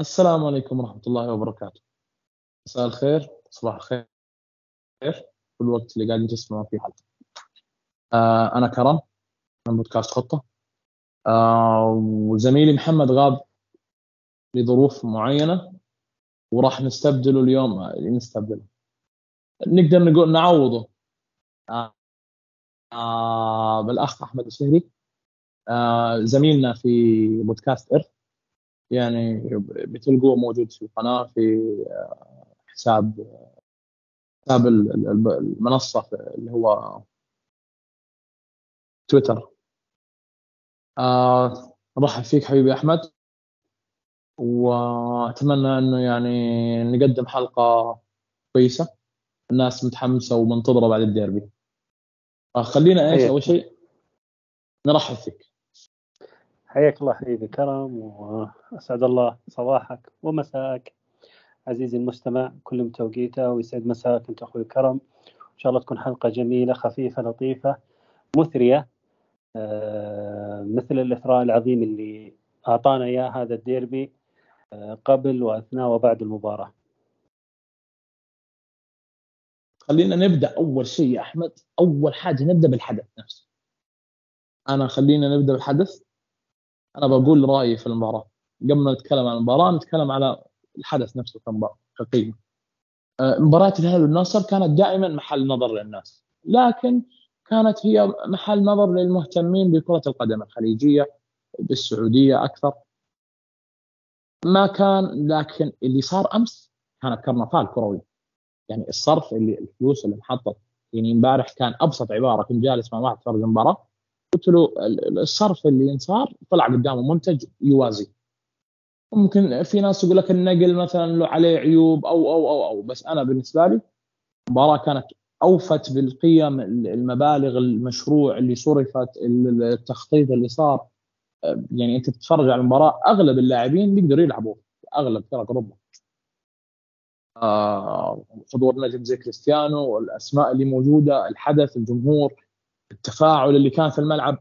السلام عليكم ورحمة الله وبركاته. مساء الخير صباح الخير. في الوقت اللي قاعدين تسمعون فيه حلقة. آه أنا كرم من بودكاست خطة. آه وزميلي محمد غاب لظروف معينة وراح نستبدله اليوم. نستبدله. نقدر نقول نعوضه. آه آه بالأخ أحمد الشهري. آه زميلنا في بودكاست إرث يعني بتلقوه موجود في القناة في آه، حساب حساب المنصة اللي هو تويتر. آه أرحب فيك حبيبي أحمد. وأتمنى أنه يعني نقدم حلقة كويسة الناس متحمسة ومنتظرة بعد الديربي. آه خلينا إيش أول شيء؟ نرحب فيك. حياك الله حبيبي كرم وأسعد الله صباحك ومساءك. عزيزي المستمع كل توقيته ويسعد مساك أنت أخوي كرم إن شاء الله تكون حلقة جميلة خفيفة لطيفة مثرية آه، مثل الإثراء العظيم اللي أعطانا إياه هذا الديربي آه، قبل وأثناء وبعد المباراة. خلينا نبدأ أول شيء يا أحمد. أول حاجة نبدأ بالحدث نفسه. أنا خلينا نبدأ بالحدث. أنا بقول رأيي في المباراة. قبل ما نتكلم عن المباراة نتكلم على الحدث نفسه كمباراه كقيمة. آه، مباراة الهلال والنصر كانت دائما محل نظر للناس. لكن كانت هي محل نظر للمهتمين بكرة القدم الخليجية بالسعودية أكثر. ما كان لكن اللي صار أمس كانت كرنفال كروي. يعني الصرف اللي الفلوس اللي انحطت يعني امبارح كان أبسط عبارة كنت جالس مع واحد فرد المباراة. قلت له الصرف اللي ينصار طلع قدامه منتج يوازي. ممكن في ناس يقول لك النقل مثلا له عليه عيوب أو أو أو أو. بس أنا بالنسبة لي المباراه كانت أوفت بالقيم المبالغ المشروع اللي صرفت التخطيط اللي صار. يعني أنت تتفرج على المباراة أغلب اللاعبين بيقدروا يلعبوا أغلب فرق اوروبا آه حضور نجم زي كريستيانو والاسماء اللي موجودة الحدث الجمهور. التفاعل اللي كان في الملعب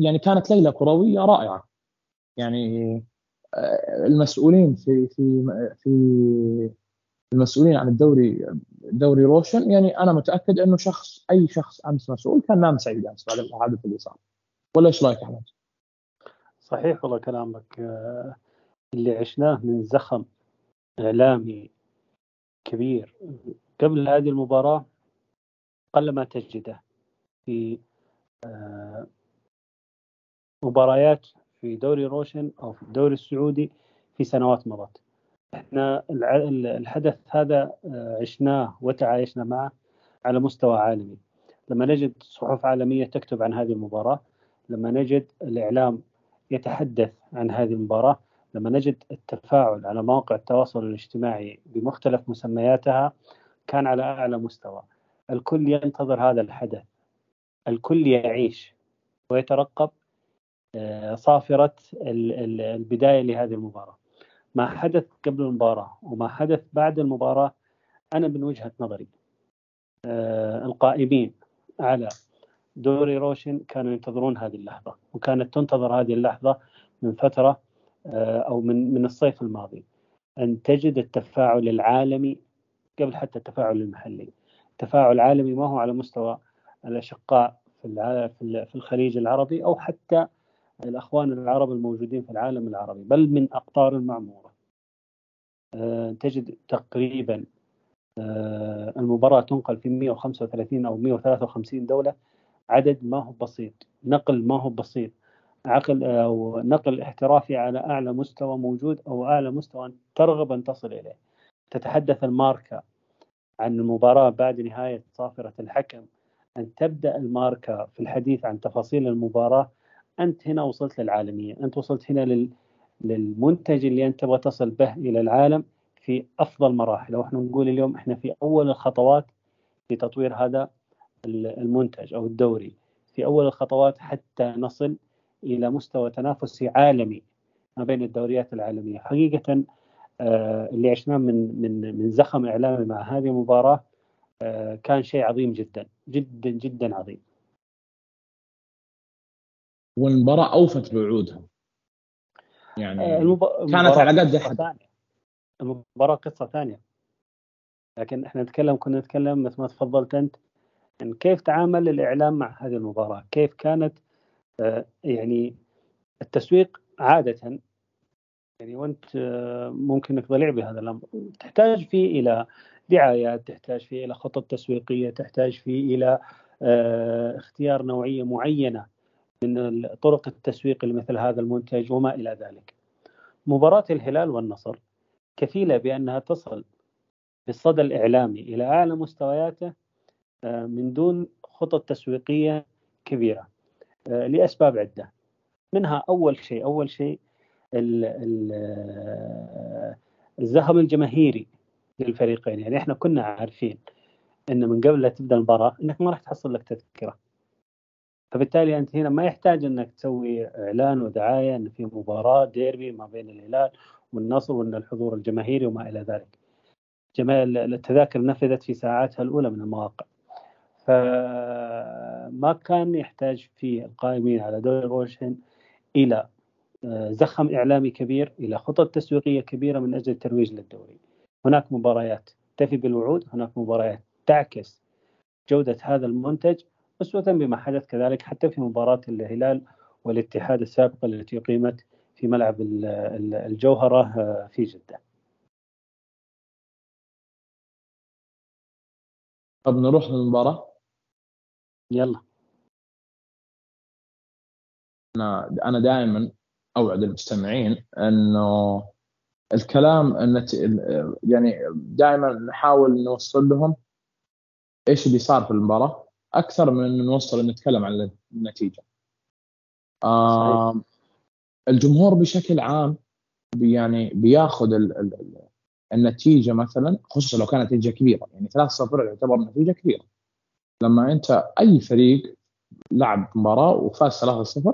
يعني كانت ليلة كروية رائعة. يعني آه، المسؤولين في في في المسؤولين عن الدوري دوري روشن يعني أنا متأكد إنه شخص أي شخص أمس مسؤول كان نام سعيد أمس بعد الحادث اللي صار ولا إيش رأيك أحمد؟ صحيح والله كلامك آه، اللي عشناه من زخم إعلامي كبير. قبل هذه المباراة قل ما تجده. في آه، مباريات في دوري روشن أو في الدوري السعودي في سنوات مضت. إحنا الحدث هذا آه، عشناه وتعايشنا معه على مستوى عالمي. لما نجد صحف عالمية تكتب عن هذه المباراة لما نجد الإعلام يتحدث عن هذه المباراة لما نجد التفاعل على مواقع التواصل الاجتماعي بمختلف مسمياتها كان على أعلى مستوى. الكل ينتظر هذا الحدث. الكل يعيش ويترقب آه، صافرة البداية لهذه المباراة. ما حدث قبل المباراة وما حدث بعد المباراة أنا من وجهة نظري آه، القائمين على دوري روشن كانوا ينتظرون هذه اللحظة وكانت تنتظر هذه اللحظة من فترة آه، أو من من الصيف الماضي. أن تجد التفاعل العالمي قبل حتى التفاعل المحلي. تفاعل عالمي ما هو على مستوى الأشقاء في في الخليج العربي أو حتى الأخوان العرب الموجودين في العالم العربي بل من أقطار المعمورة. آه، تجد تقريبا آه، المباراة تنقل في 135 أو 153 دولة. عدد ما هو بسيط نقل ما هو بسيط. عقل أو نقل احترافي على أعلى مستوى موجود أو أعلى مستوى ترغب أن تصل إليه. تتحدث الماركة عن المباراة بعد نهاية صافرة الحكم. أن تبدأ الماركة في الحديث عن تفاصيل المباراة أنت هنا وصلت للعالمية. أنت وصلت هنا لل... للمنتج اللي أنت تبغى تصل به إلى العالم في أفضل مراحل. وإحنا نقول اليوم إحنا في أول الخطوات في تطوير هذا المنتج أو الدوري. في أول الخطوات حتى نصل إلى مستوى تنافسي عالمي ما بين الدوريات العالمية. حقيقة آه، اللي عشناه من من من زخم إعلامي مع هذه المباراة كان شيء عظيم جدا جدا جدا عظيم. والمباراة أوفت بوعودها يعني المب... كانت على قد حد. المباراة قصة ثانية. لكن إحنا نتكلم كنا نتكلم مثل ما تفضلت أنت يعني كيف تعامل الإعلام مع هذه المباراة؟ كيف كانت آه، يعني التسويق عادة؟ يعني وأنت آه، ممكن إنك ضليع بهذا الأمر. تحتاج فيه إلى دعايات تحتاج فيه إلى خطط تسويقية تحتاج فيه إلى آه، اختيار نوعية معينة من طرق التسويق لمثل هذا المنتج وما إلى ذلك. مباراة الهلال والنصر كفيلة بأنها تصل بالصدى الإعلامي إلى أعلى مستوياته آه، من دون خطط تسويقية كبيرة لأسباب عدة. منها أول شيء أول شيء الزخم الجماهيري للفريقين يعني إحنا كنا عارفين إن من قبل لا تبدأ المباراة إنك ما راح تحصل لك تذكرة فبالتالي أنت هنا ما يحتاج إنك تسوي إعلان ودعاية إن في مباراة ديربي ما بين الهلال والنصر وإن الحضور الجماهيري وما إلى ذلك. جميع التذاكر نفذت في ساعاتها الأولى من المواقع. فما كان يحتاج في القائمين على دوري روشن إلى زخم إعلامي كبير إلى خطط تسويقية كبيرة من أجل الترويج للدوري. هناك مباريات تفي بالوعود، هناك مباريات تعكس جودة هذا المنتج أسوة بما حدث كذلك حتى في مباراة الهلال والاتحاد السابقة التي أقيمت في ملعب الجوهرة آه، في جدة. طب نروح للمباراة؟ يلا. أنا أنا دائما أوعد المستمعين أنه الكلام النت... يعني دائما نحاول نوصل لهم إيش اللي صار في المباراة أكثر من إن نوصل نتكلم عن النتيجة. آه الجمهور بشكل عام يعني بياخذ ال ال النتيجة مثلا خصوصا لو كانت نتيجة كبيرة يعني 3-0 يعتبر نتيجة كبيرة. لما أنت أي فريق لعب مباراة وفاز 3-0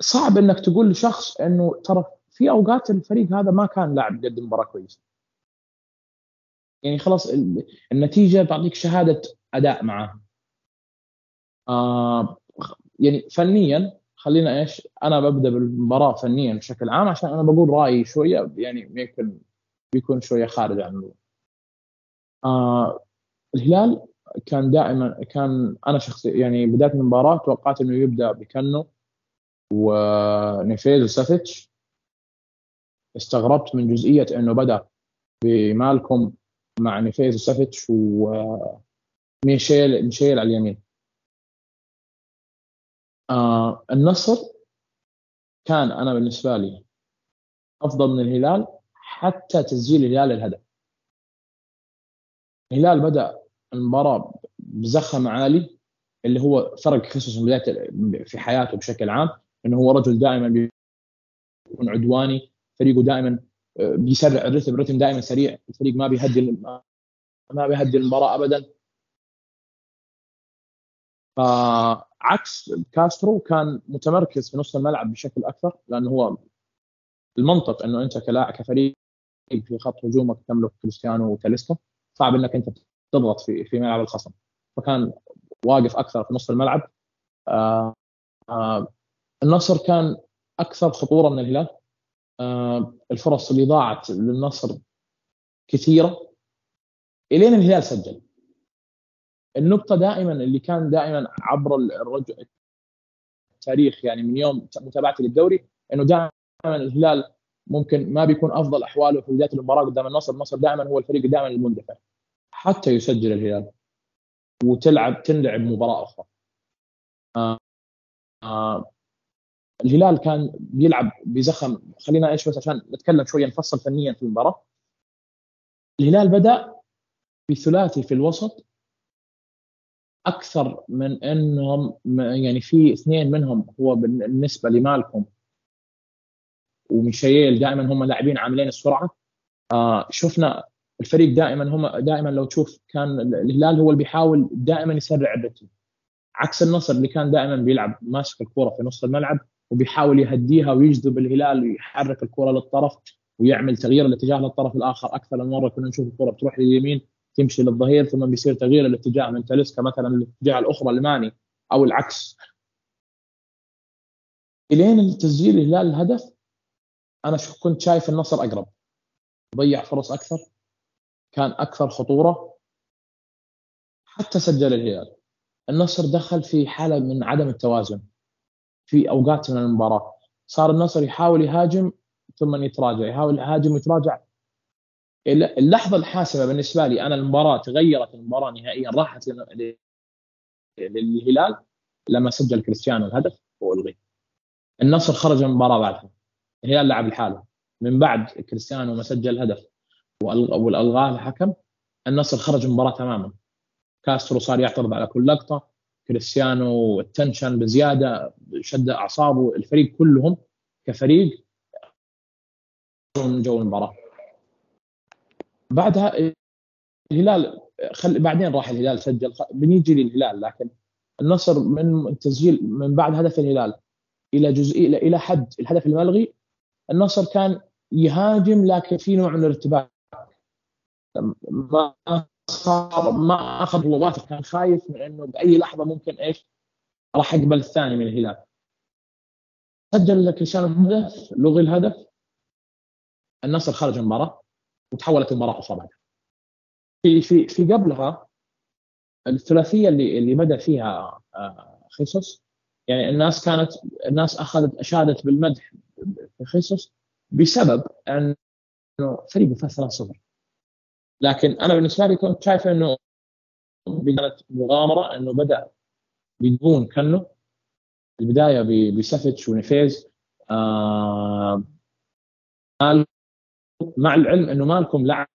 صعب إنك تقول لشخص إنه ترى في أوقات الفريق هذا ما كان لاعب قدم مباراة كويسة. يعني خلاص النتيجة تعطيك شهادة أداء معاه. آه يعني فنيا خلينا إيش أنا ببدأ بالمباراة فنيا بشكل عام عشان أنا بقول رأيي شوية يعني يمكن بيكون شوية خارج عن الموضوع. آه الهلال كان دائما كان أنا شخصيا يعني بداية المباراة توقعت إنه يبدأ بكانو ونيفيز وسافيتش استغربت من جزئية إنه بدأ بمالكوم مع نيفيز وسافيتش وميشيل ميشيل على اليمين. آه النصر كان أنا بالنسبة لي أفضل من الهلال حتى تسجيل الهلال الهدف. الهلال بدأ المباراة بزخم عالي اللي هو فرق خصوصا بداية في حياته بشكل عام إنه هو رجل دائما بيكون عدواني فريقه دائما آه، بيسرع الرتم الرتم دائما سريع. الفريق ما بيهدي ما بيهدي المباراة ابدا. عكس كاسترو كان متمركز في نص الملعب بشكل أكثر لأنه هو المنطق إنه أنت كلاعب كفريق في خط هجومك تملك كريستيانو وتاليسكا صعب إنك أنت تضغط في في ملعب الخصم. فكان واقف أكثر في نص الملعب. آه آه النصر كان أكثر خطورة من الهلال. الفرص اللي ضاعت للنصر كثيرة إلين الهلال سجل النقطة دائما اللي كان دائما عبر الرجل التاريخ يعني من يوم متابعتي للدوري إنه دائما الهلال ممكن ما بيكون أفضل أحواله في بداية المباراة قدام النصر، النصر دائما هو الفريق دائما المندفع حتى يسجل الهلال وتلعب تنلعب مباراة أخرى. آه آه الهلال كان بيلعب بزخم. خلينا إيش بس عشان نتكلم شوية نفصل فنيا في المباراة. الهلال بدأ بثلاثي في الوسط. أكثر من إنهم يعني في اثنين منهم هو بالنسبة لمالكم. وميشيل دائما هم لاعبين عاملين السرعة. آه شفنا الفريق دائما هم دائما لو تشوف كان الهلال هو اللي بيحاول دائما يسرع الرتم. عكس النصر اللي كان دائما بيلعب ماسك الكره في نص الملعب. وبيحاول يهديها ويجذب الهلال ويحرك الكرة للطرف ويعمل تغيير الاتجاه للطرف الآخر أكثر من مرة. كنا نشوف الكرة بتروح لليمين تمشي للظهير ثم بيصير تغيير الاتجاه من تاليسكا مثلا للاتجاه الأخرى الماني أو العكس. إلين تسجيل الهلال الهدف أنا كنت شايف النصر أقرب. ضيع فرص أكثر كان أكثر خطورة حتى سجل الهلال. النصر دخل في حالة من عدم التوازن. في أوقات من المباراة. صار النصر يحاول يهاجم ثم يتراجع يحاول يهاجم ويتراجع. اللحظة الحاسمة بالنسبة لي أنا المباراة تغيرت المباراة نهائيا راحت للهلال لما سجل كريستيانو الهدف والغي، النصر خرج من المباراة بعدها. الهلال لعب لحاله. من بعد كريستيانو ما سجل هدف والالغاه الحكم النصر خرج من المباراة تماما. كاسترو صار يعترض على كل لقطة. كريستيانو ال tension بزيادة شد أعصابه الفريق كلهم كفريق من جو المباراة. بعدها الهلال خل... بعدين راح الهلال سجل بنيجي للهلال لكن النصر من تسجيل من بعد هدف الهلال إلى جزئي إلى حد الهدف الملغي النصر كان يهاجم لكن في نوع من الارتباك. ما صار ما أخذ هو واثق كان خايف من إنه بأي لحظة ممكن إيش راح يقبل الثاني من الهلال. سجل كريستيانو الهدف لغي الهدف. النصر خرج المباراة وتحولت المباراة بعدها في في في قبلها الثلاثية اللي اللي بدأ فيها آه، خيسوس يعني الناس كانت الناس اخذت أشادت بالمدح في خيسوس بسبب إنه فريقه فاز 3-0 لكن أنا بالنسبة لي كنت شايف إنه كانت مغامرة إنه بدأ بدون كنو البداية بسفتش ونفيز آه مع العلم إنه مالكم لاعب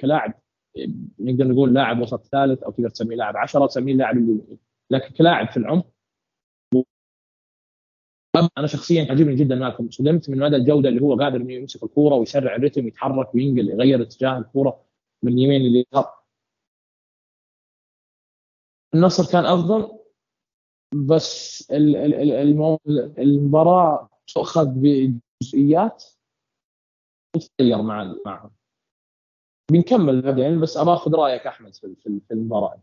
كلاعب نقدر نقول لاعب وسط ثالث أو تقدر تسميه لاعب 10 تسميه لاعب لكن كلاعب في العمق أنا شخصيا عجبني جدا مالكم. صدمت من مدى الجودة اللي هو قادر إنه يمسك الكورة ويسرع الريتم يتحرك وينقل يغير اتجاه الكورة. من اليمين لليسار النصر كان أفضل بس المباراة تؤخذ بجزئيات تتغير مع معهم. بنكمل بعدين بس أبغى أخذ رأيك أحمد في في المباراة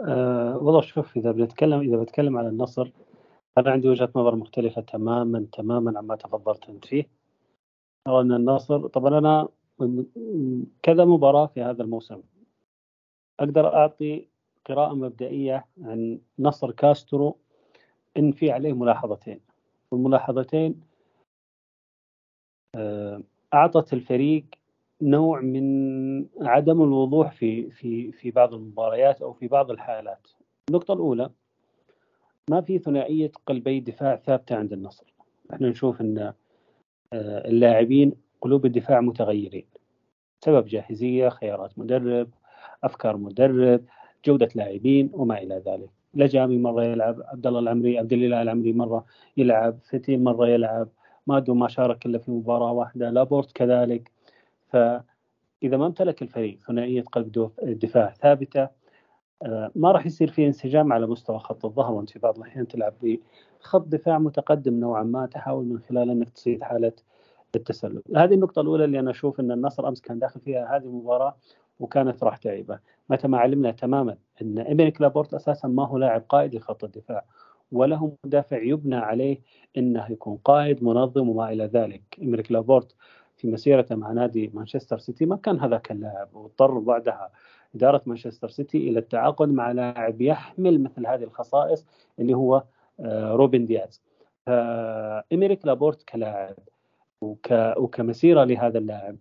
أه والله شوف إذا بنتكلم إذا بتكلم على النصر أنا عندي وجهة نظر مختلفة تماما تماما عما تفضلت أنت فيه. ان النصر طبعا أنا كذا مباراة في هذا الموسم أقدر أعطي قراءة مبدئية عن نصر كاسترو إن في عليه ملاحظتين والملاحظتين آه، أعطت الفريق نوع من عدم الوضوح في في في بعض المباريات أو في بعض الحالات. النقطة الأولى ما في ثنائية قلبي دفاع ثابتة عند النصر. إحنا نشوف إن آه، اللاعبين قلوب الدفاع متغيرين. سبب جاهزية، خيارات مدرب، أفكار مدرب، جودة لاعبين وما إلى ذلك. لجامي مرة يلعب، عبد الله العمري، عبد الله العمري مرة يلعب، فتي مرة يلعب، مادو ما شارك إلا في مباراة واحدة لابورت كذلك فإذا ما امتلك الفريق ثنائية قلب دفاع ثابتة آه، ما راح يصير في انسجام على مستوى خط الظهر وأنت في بعض الأحيان تلعب بخط دفاع متقدم نوعا ما تحاول من خلال إنك تصيد حالة التسلل. هذه النقطة الأولى اللي أنا أشوف إن النصر أمس كان داخل فيها هذه المباراة وكانت راح تعيبه، متى ما علمنا تماما إن ايمينيك لابورت أساسا ما هو لاعب قائد لخط الدفاع وله مدافع يبنى عليه إنه يكون قائد منظم وما إلى ذلك. إمريك لابورت في مسيرته مع نادي مانشستر سيتي ما كان هذاك اللاعب واضطر بعدها إدارة مانشستر سيتي إلى التعاقد مع لاعب يحمل مثل هذه الخصائص اللي هو آه، روبن دياز. فإمريك لابورت كلاعب وك... وكمسيرة لهذا اللاعب.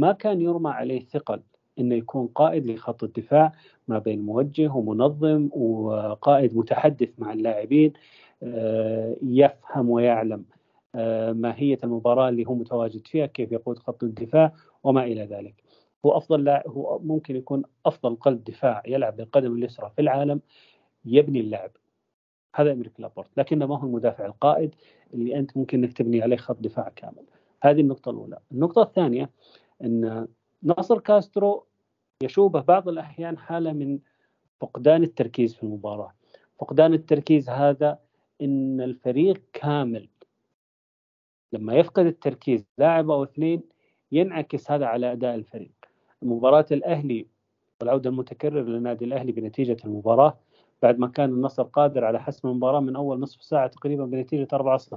ما كان يرمى عليه ثقل إنه يكون قائد لخط الدفاع ما بين موجه ومنظم وقائد متحدث مع اللاعبين آه، يفهم ويعلم آه، ماهية المباراة اللي هو متواجد فيها كيف يقود خط الدفاع وما إلى ذلك. هو أفضل لاعب هو ممكن يكون أفضل قلب دفاع يلعب بالقدم اليسرى في العالم يبني اللعب هذا امريك لابورت لكنه ما هو المدافع القائد اللي أنت ممكن إنك تبني عليه خط دفاع كامل. هذه النقطة الأولى. النقطة الثانية إن ناصر كاسترو يشوبه بعض الأحيان حالة من فقدان التركيز في المباراة. فقدان التركيز هذا إن الفريق كامل لما يفقد التركيز لاعب أو اثنين ينعكس هذا على أداء الفريق. مباراة الأهلي والعودة المتكرر لنادي الأهلي بنتيجة المباراة بعد ما كان النصر قادر على حسم المباراة من أول نصف ساعة تقريبا بنتيجة 4-0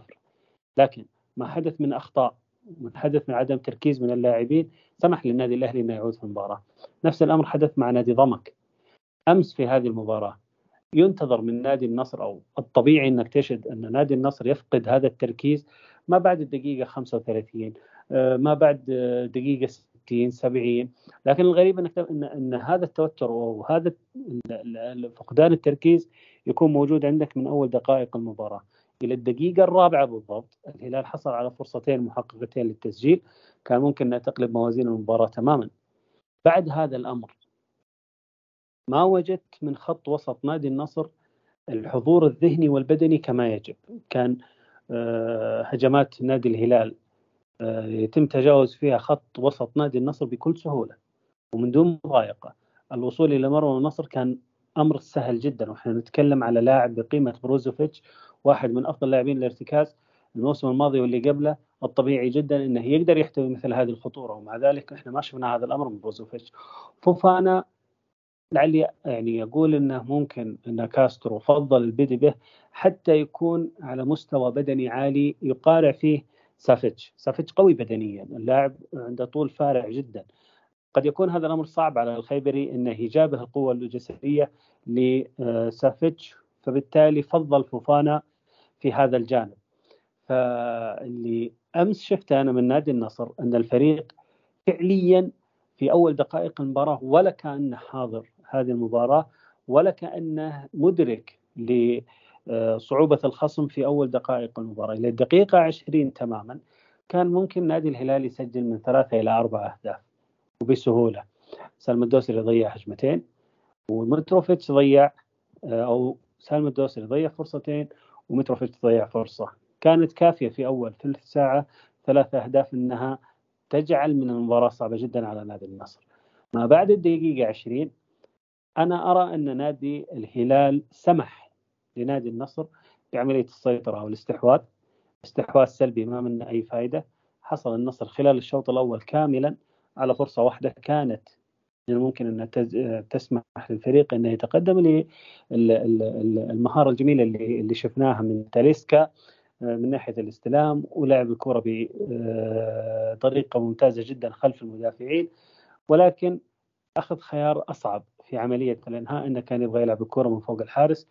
لكن ما حدث من أخطاء من حدث من عدم تركيز من اللاعبين سمح للنادي الأهلي إنه يعود في المباراة. نفس الأمر حدث مع نادي ضمك. أمس في هذه المباراة ينتظر من نادي النصر أو الطبيعي إنك تجد أن نادي النصر يفقد هذا التركيز ما بعد الدقيقة 35 آه، ما بعد دقيقة 60 70 لكن الغريب إنك ان إن هذا التوتر وهذا فقدان التركيز يكون موجود عندك من أول دقائق المباراة. إلى الدقيقة الرابعة بالضبط. الهلال حصل على فرصتين محققتين للتسجيل. كان ممكن انها تقلب موازين المباراة تماما. بعد هذا الأمر ما وجدت من خط وسط نادي النصر الحضور الذهني والبدني كما يجب. كان آه، هجمات نادي الهلال آه، يتم تجاوز فيها خط وسط نادي النصر بكل سهولة ومن دون مضايقة. الوصول إلى مرمى النصر كان أمر سهل جدا. وإحنا نتكلم على لاعب بقيمة بروزوفيتش واحد من أفضل لاعبين الارتكاز الموسم الماضي واللي قبله الطبيعي جدا إنه يقدر يحتوي مثل هذه الخطورة. ومع ذلك إحنا ما شفنا هذا الأمر من بروزوفيتش. فوفانا لعلي يعني أقول إنه ممكن إن كاسترو فضل البدء به حتى يكون على مستوى بدني عالي يقارع فيه سافيتش. سافيتش قوي بدنيا. اللاعب عنده طول فارع جدا. قد يكون هذا الأمر صعب على الخيبري انه يجابه القوة الجسدية لسافيتش فبالتالي فضل فوفانا في هذا الجانب. فاللي أمس شفته أنا من نادي النصر أن الفريق فعليا في أول دقائق المباراة ولا كأنه حاضر هذه المباراة ولا كأنه مدرك لصعوبة الخصم في أول دقائق المباراة. إلى الدقيقة 20 تماما كان ممكن نادي الهلال يسجل من ثلاثة إلى أربع أهداف وبسهولة. سالم الدوسري ضيع هجمتين ومتروفيتش ضيع أو سالم الدوسري ضيع فرصتين ومتروفيتش ضيع فرصة. كانت كافية في أول ثلث ساعة ثلاث أهداف إنها تجعل من المباراة صعبة جدا على نادي النصر. ما بعد الدقيقة 20 أنا أرى أن نادي الهلال سمح لنادي النصر بعملية السيطرة أو الاستحواذ استحواذ سلبي ما منه أي فائده حصل النصر خلال الشوط الأول كاملا على فرصة واحدة كانت من الممكن أن تسمح للفريق انه يتقدم للمهاره الجميلة اللي اللي شفناها من تاليسكا آه، من ناحية الاستلام ولعب الكرة بطريقه ممتازة جدا خلف المدافعين. ولكن أخذ خيار أصعب في عملية الإنهاء إنه كان يبغى يلعب الكرة من فوق الحارس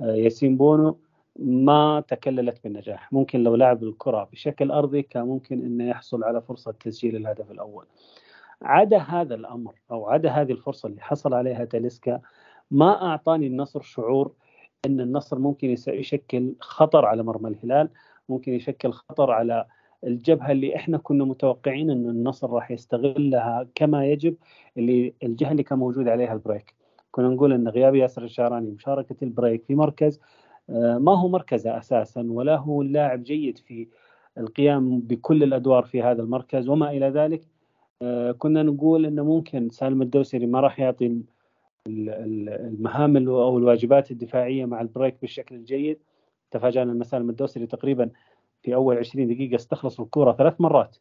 آه، ياسين بونو. ما تكللت بالنجاح. ممكن لو لعب الكرة بشكل أرضي كان ممكن إنه يحصل على فرصة تسجيل الهدف الأول. عدا هذا الأمر أو عدا هذه الفرصة اللي حصل عليها تاليسكا ما أعطاني النصر شعور إن النصر ممكن يشكل خطر على مرمى الهلال ممكن يشكل خطر على الجبهة اللي إحنا كنا متوقعين إن النصر راح يستغلها كما يجب هي الجهة اللي كان موجود عليها البريك. كنا نقول إن غياب ياسر الشهراني مشاركة البريك في مركز آه، ما هو مركزه أساسا ولا هو اللاعب جيد في القيام بكل الأدوار في هذا المركز وما إلى ذلك. كنا نقول إنه ممكن سالم الدوسري ما راح يعطي المهام أو الواجبات الدفاعية مع البريك بالشكل الجيد. تفاجأنا إن سالم الدوسري تقريبا في أول 20 دقيقة استخلص الكرة ثلاث مرات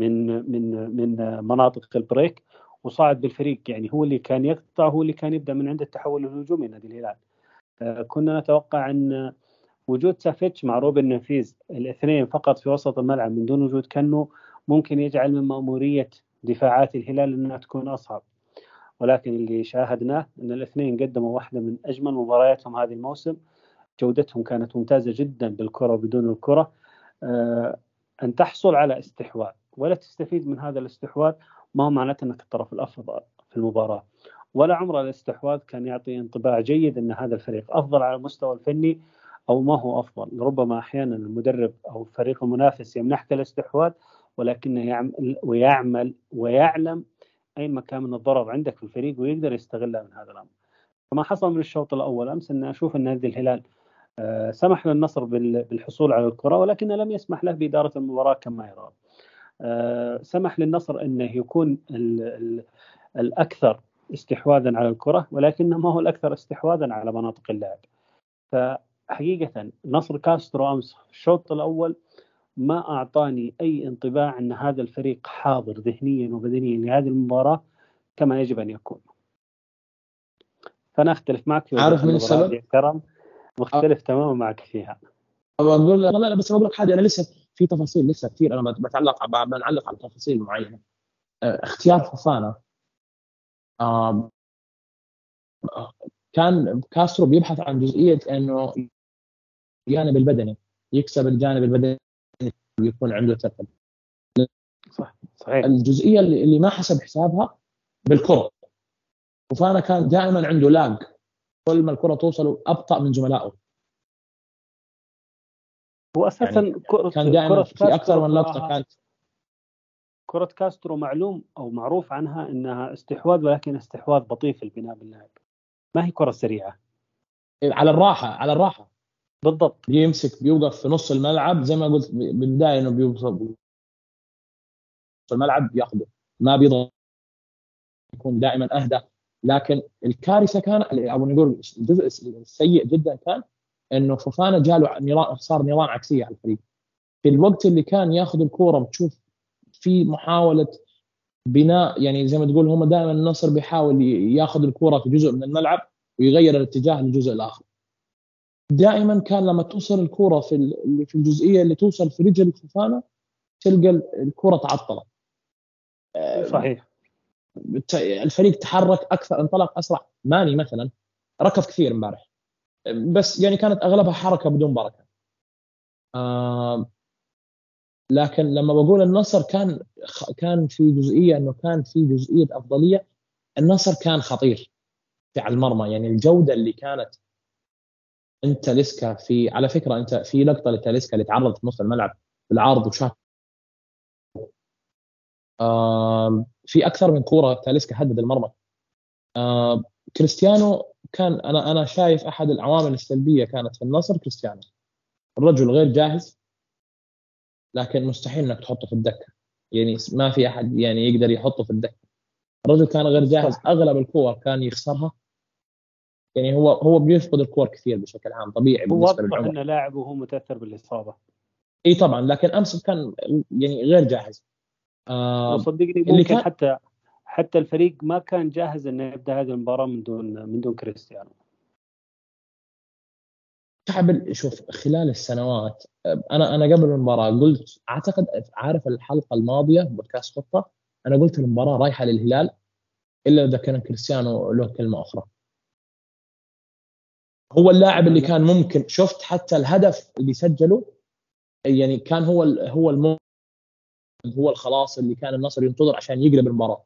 من من من مناطق البريك وصعد بالفريق. يعني هو اللي كان يقطع هو اللي كان يبدأ من عند التحول الهجومي نادي الهلال. آه، كنا نتوقع إن وجود سافيتش مع روبن نفيز الاثنين فقط في وسط الملعب من دون وجود كنو ممكن يجعل من مأمورية دفاعات الهلال إنها تكون أصعب. ولكن اللي شاهدناه إن الاثنين قدموا واحدة من أجمل مبارياتهم هذه الموسم. جودتهم كانت ممتازة جدا بالكرة وبدون الكرة. آه، أن تحصل على استحواذ ولا تستفيد من هذا الاستحواذ ما هو معناته إنك الطرف الأفضل في المباراة. ولا عمر الاستحواذ كان يعطي انطباع جيد إن هذا الفريق أفضل على المستوى الفني أو ما هو أفضل. ربما أحيانا المدرب أو الفريق المنافس يمنحك الاستحواذ ولكنه يعمل ويعمل ويعلم اي مكان من الضرر عندك في الفريق ويقدر يستغلها من هذا الأمر. فما حصل من الشوط الأول أمس ان أشوف أن نادي الهلال آه، سمح للنصر بالحصول على الكرة ولكنه لم يسمح له بإدارة المباراة كما يرغب. آه، سمح للنصر أنه يكون ال ال الأكثر استحواذا على الكرة ولكنه ما هو الأكثر استحواذا على مناطق اللعب. فحقيقة نصر كاسترو أمس الشوط الأول ما أعطاني أي انطباع أن هذا الفريق حاضر ذهنيا وبدنيا لهذه المباراة كما يجب أن يكون. فانا اختلف معك في عارف من السبب؟ كرم مختلف أه. تماما معك فيها. أقول لا لا بس بقول لك حاجة أنا لسه في تفاصيل لسه كثير أنا بتعلق بنعلق على تفاصيل معينة آه، اختيار فوفانا آه، كان كاسترو بيبحث عن جزئية إنه الجانب البدني يكسب الجانب البدني ويكون عنده ثقل صح صحيح. الجزئية اللي, اللي ما حسب حسابها بالكرة. وفانا كان دائما عنده لاج. كل ما الكرة توصل أبطأ من زملائه هو أساسا يعني كان دائما في أكثر من لقطة كانت. كرة كاسترو معلوم أو معروف عنها إنها استحواذ ولكن استحواذ بطيء في البناء باللاعب. ما هي كرة سريعة. على الراحة على الراحة. بالضبط. بيمسك بيوقف في نص الملعب زي ما قلت بالبداية إنه بيوصل في الملعب بياخذه ما بيضغط يكون دائما أهدى. لكن الكارثة كان أو نقول الجزء السيء جدا كان إنه فوفانا جاله نيران صار نيران عكسية على الفريق. في الوقت اللي كان ياخذ الكورة بتشوف في محاولة بناء يعني زي ما تقول هم دائما النصر بيحاول ياخذ الكورة في جزء من الملعب ويغير الاتجاه للجزء الآخر. دائما كان لما توصل الكوره في في الجزئية اللي توصل في رجل فوفانا تلقى الكوره تعطلت. صحيح. الفريق تحرك أكثر انطلق أسرع. ماني مثلا ركض كثير امبارح. بس يعني كانت أغلبها حركة بدون بركة. آه لكن لما بقول النصر كان كان في جزئية إنه كان في جزئية أفضلية النصر كان خطير في على المرمى. يعني الجودة اللي كانت أنت لسكا في على فكرة أنت في لقطة لتاليسكا اللي تعرض في نص الملعب بالعرض وشاط. في أكثر من كورة تاليسكا هدد المرمى. كريستيانو كان أنا أنا شايف أحد العوامل السلبية كانت في النصر كريستيانو. الرجل غير جاهز لكن مستحيل إنك تحطه في الدكة. يعني ما في أحد يعني يقدر يحطه في الدكة. الرجل كان غير جاهز. أغلب الكور كان يخسرها. يعني هو هو بيفقد الكور كثير بشكل عام طبيعي هو واضح إنه لاعب وهو متأثر بالإصابة. إي طبعا لكن أمس كان يعني غير جاهز. آه صدقني ممكن كان... حتى حتى الفريق ما كان جاهز إنه يبدأ هذه المباراة من دون من دون كريستيانو. تعب شوف خلال السنوات أنا أنا قبل المباراة قلت أعتقد عارف الحلقة الماضية بودكاست خطة أنا قلت المباراة رايحة للهلال إلا إذا كان كريستيانو له كلمة أخرى. هو اللاعب اللي كان ممكن شفت حتى الهدف اللي سجله؟ يعني كان هو هو. هو الخلاص اللي كان النصر ينتظر عشان يقلب المباراة.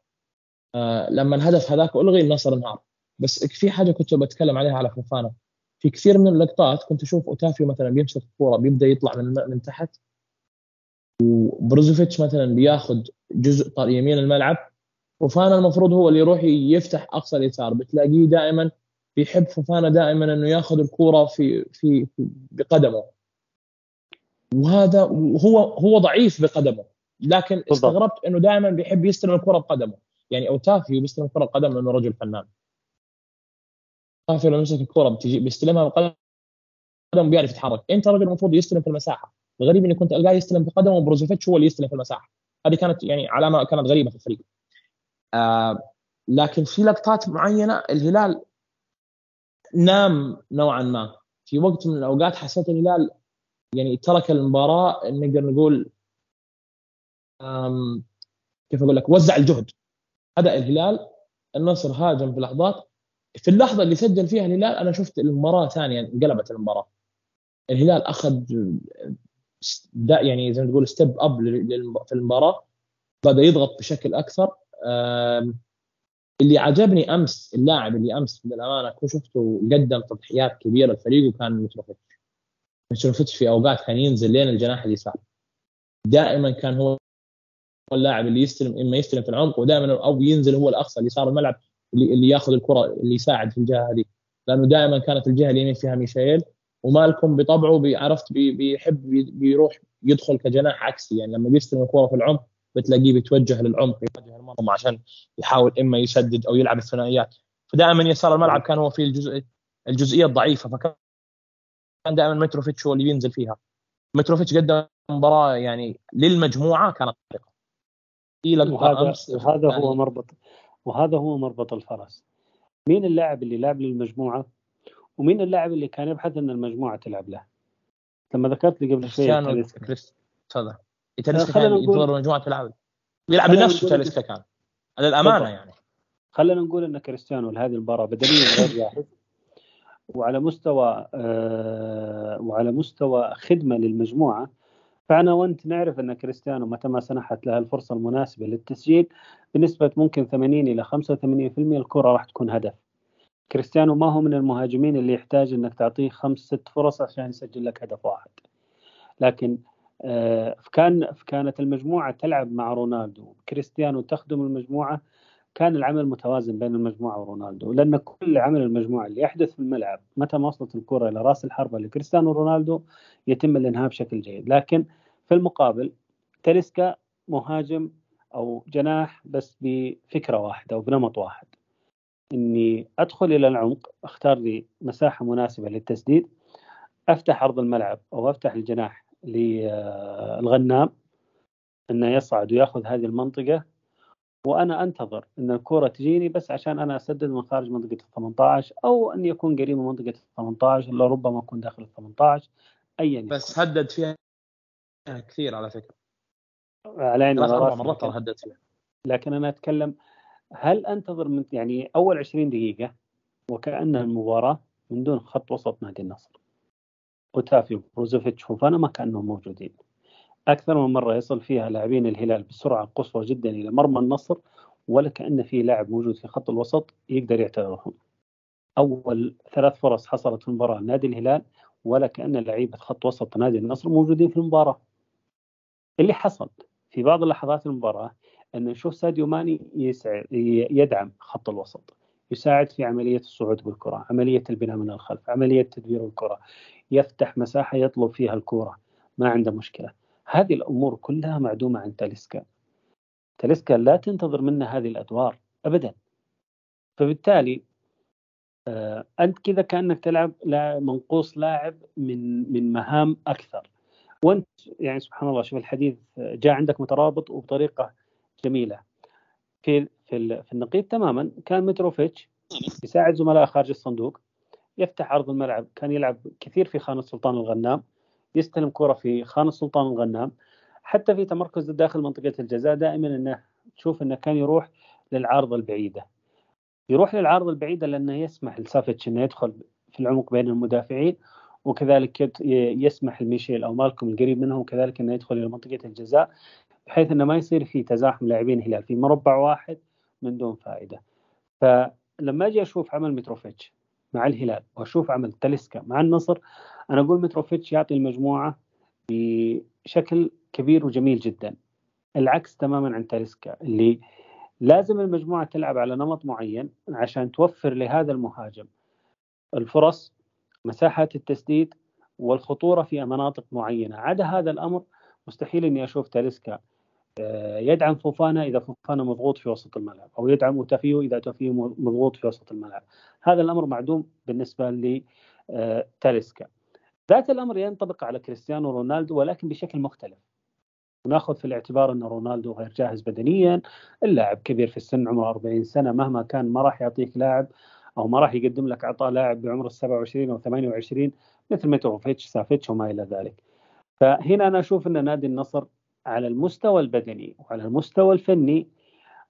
آه لما الهدف هذاك ألغي النصر انهار بس في حاجة كنت بتكلم عليها على فوفانا في كثير من اللقطات كنت أشوف أوتافيو مثلا بيمسك الكورة بيبدأ يطلع من من تحت. وبروزوفيتش مثلا بياخذ جزء يمين الملعب. فوفانا المفروض هو اللي يروح يفتح أقصى اليسار. بتلاقيه دائما بيحب فوفانا دائما إنه ياخذ الكورة في في بقدمه. وهذا هو هو ضعيف بقدمه. لكن بالضبط. استغربت إنه دائما بيحب يستلم الكره بقدمه. يعني اوتافيو بيستلم الكره بقدمه لأنه رجل فنان. اوتافيو لو مسك الكره بتجي بيستلمها بقدمه بيعرف يتحرك. أنت رجل المفروض يستلم في المساحة. الغريب إني كنت ألقاه يستلم بقدمه وبروزوفيتش هو اللي يستلم في المساحة. هذه كانت يعني علامة كانت غريبة في الفريق. آه لكن في لقطات معينة الهلال نام نوعا ما. في وقت من الأوقات حسيت الهلال يعني ترك المباراة نقدر نقول كيف أقول لك وزع الجهد. بدأ الهلال النصر هاجم في لحظات. في اللحظة اللي سجل فيها الهلال أنا شفت المباراة ثانية انقلبت المباراة. الهلال أخذ يعني زي ما تقول step up في المباراة. بدأ يضغط بشكل أكثر. اللي عجبني أمس اللاعب اللي أمس للامانه كنت شفته قدم تضحيات كبيرة للفريق وكان متروفيتش متروفيتش في أوقات كان ينزل لين الجناح اليسار. دائما كان هو اللاعب اللي يستلم إما يستلم في العمق ودائما أو ينزل هو الأقصى اليسار الملعب اللي, اللي ياخذ الكرة اللي يساعد في الجهة هذه. لأنه دائما كانت الجهة اليمين فيها ميشيل ومالكم بطبعه عرفت بيحب بيروح يدخل كجناح عكسي. يعني لما بيستلم الكرة في العمق بتلاقيه بيتوجه للعمق يواجه المرمى عشان يحاول إما يسدد أو يلعب الثنائيات. فدائما يسار الملعب كان هو في الجزء الجزئية الضعيفة فكان دائما متروفيتش هو اللي ينزل فيها. متروفيتش قدم مباراة يعني للمجموعة كانت وهذا وهذا هو يعني مربط وهذا هو مربط الفرس. مين اللاعب اللي لعب للمجموعة؟ ومين اللاعب اللي كان يبحث إن المجموعة تلعب له؟ لما ذكرت لي قبل شوي هذا تاليسكا خلينا كان ينتظر مجموعة العاب يلعب نقول- تاليسكا كان هذا الأمانة. يعني خلينا نقول إن كريستيانو لهذه المباراة بدنيا غير جاهز وعلى مستوى آه وعلى مستوى خدمة للمجموعة فأنا وأنت نعرف إن كريستيانو متى ما سنحت له الفرصة المناسبة للتسجيل بنسبة ممكن 80 إلى 85% الكرة راح تكون هدف. كريستيانو ما هو من المهاجمين اللي يحتاج إنك تعطيه خمس ست فرص عشان يسجل لك هدف واحد. لكن آه كان كانت المجموعة تلعب مع رونالدو. كريستيانو تخدم المجموعة. كان العمل متوازن بين المجموعة ورونالدو لأن كل عمل المجموعة اللي يحدث في الملعب متى ما وصلت الكرة إلى رأس الحربة لكريستيانو رونالدو يتم الإنهاء بشكل جيد. لكن في المقابل تاليسكا مهاجم أو جناح بس بفكرة واحدة وبنمط واحد. إني أدخل إلى العمق أختار لي مساحة مناسبة للتسديد أفتح أرض الملعب أو أفتح الجناح للغنام إنه يصعد ويأخذ هذه المنطقة. وأنا أنتظر إن الكره تجيني بس عشان أنا أسدد من خارج منطقة ال 18 أو إن يكون قريب من منطقة ال 18 لربما أكون داخل ال 18 ايا. بس هدد فيها كثير على فكرة. على عيني ثلاث مرات ترى هدد فيها. لكن أنا أتكلم هل أنتظر من يعني أول 20 دقيقة وكأن المباراة من دون خط وسط نادي النصر؟ اوتافيو بروزوفيتش فوفانا ما كأنهم موجودين. أكثر من مرة يصل فيها لاعبين الهلال بسرعة قصوى جدا إلى مرمى النصر ولا كأن في لاعب موجود في خط الوسط يقدر يعترضهم أول ثلاث فرص حصلت في المباراة نادي الهلال ولا كأن لعيبة خط وسط نادي النصر موجودين في المباراة. اللي حصل في بعض اللحظات المباراة أن نشوف ساديو ماني يسع... يدعم خط الوسط يساعد في عملية الصعود بالكرة، عملية البناء من الخلف، عملية تدبير الكرة، يفتح مساحة يطلب فيها الكره، ما عنده مشكلة. هذه الأمور كلها معدومة عن تاليسكا. تاليسكا لا تنتظر منه هذه الأدوار ابدا. فبالتالي آه أنت كذا كأنك تلعب منقوص لاعب من من مهام أكثر. وأنت يعني سبحان الله شوف الحديث جاء عندك مترابط وبطريقة جميلة في في ال- في النقيض تماما كان متروفيتش يساعد زملائه خارج الصندوق يفتح عرض الملعب كان يلعب كثير في خانة سلطان الغنام يستلم كرة في خانة سلطان الغنام حتى في تمركز داخل منطقة الجزاء دائما إنه تشوف إنه كان يروح للعارضة البعيدة يروح للعارضة البعيدة لأنه يسمح لسافيتش انه يدخل في العمق بين المدافعين وكذلك يسمح لميشيل أو مالكم القريب منهم كذلك إنه يدخل إلى منطقة الجزاء بحيث إنه ما يصير في تزاحم لاعبين الهلال في مربع واحد من دون فائدة. فلما أجي أشوف عمل متروفيتش مع الهلال وأشوف عمل تاليسكا مع النصر أنا أقول متروفيتش يعطي المجموعة بشكل كبير وجميل جدا. العكس تماما عن تاليسكا اللي لازم المجموعة تلعب على نمط معين عشان توفر لهذا المهاجم الفرص مساحات التسديد والخطورة في مناطق معينة، عدا هذا الأمر مستحيل إني أشوف تاليسكا يدعم فوفانا إذا فوفانا مضغوط في وسط الملعب أو يدعم أوتافيو إذا أوتافيو مضغوط في وسط الملعب. هذا الأمر معدوم بالنسبة لتاليسكا ذات الأمر ينطبق على كريستيانو رونالدو ولكن بشكل مختلف. وناخذ في الاعتبار أن رونالدو غير جاهز بدنيا اللاعب كبير في السن عمره 40 سنة مهما كان ما راح يعطيك لاعب أو ما راح يقدم لك عطاء لاعب بعمر ال 27 أو 28 مثل متروفيتش سافيتش وما إلى ذلك. فهنا أنا أشوف أن نادي النصر على المستوى البدني وعلى المستوى الفني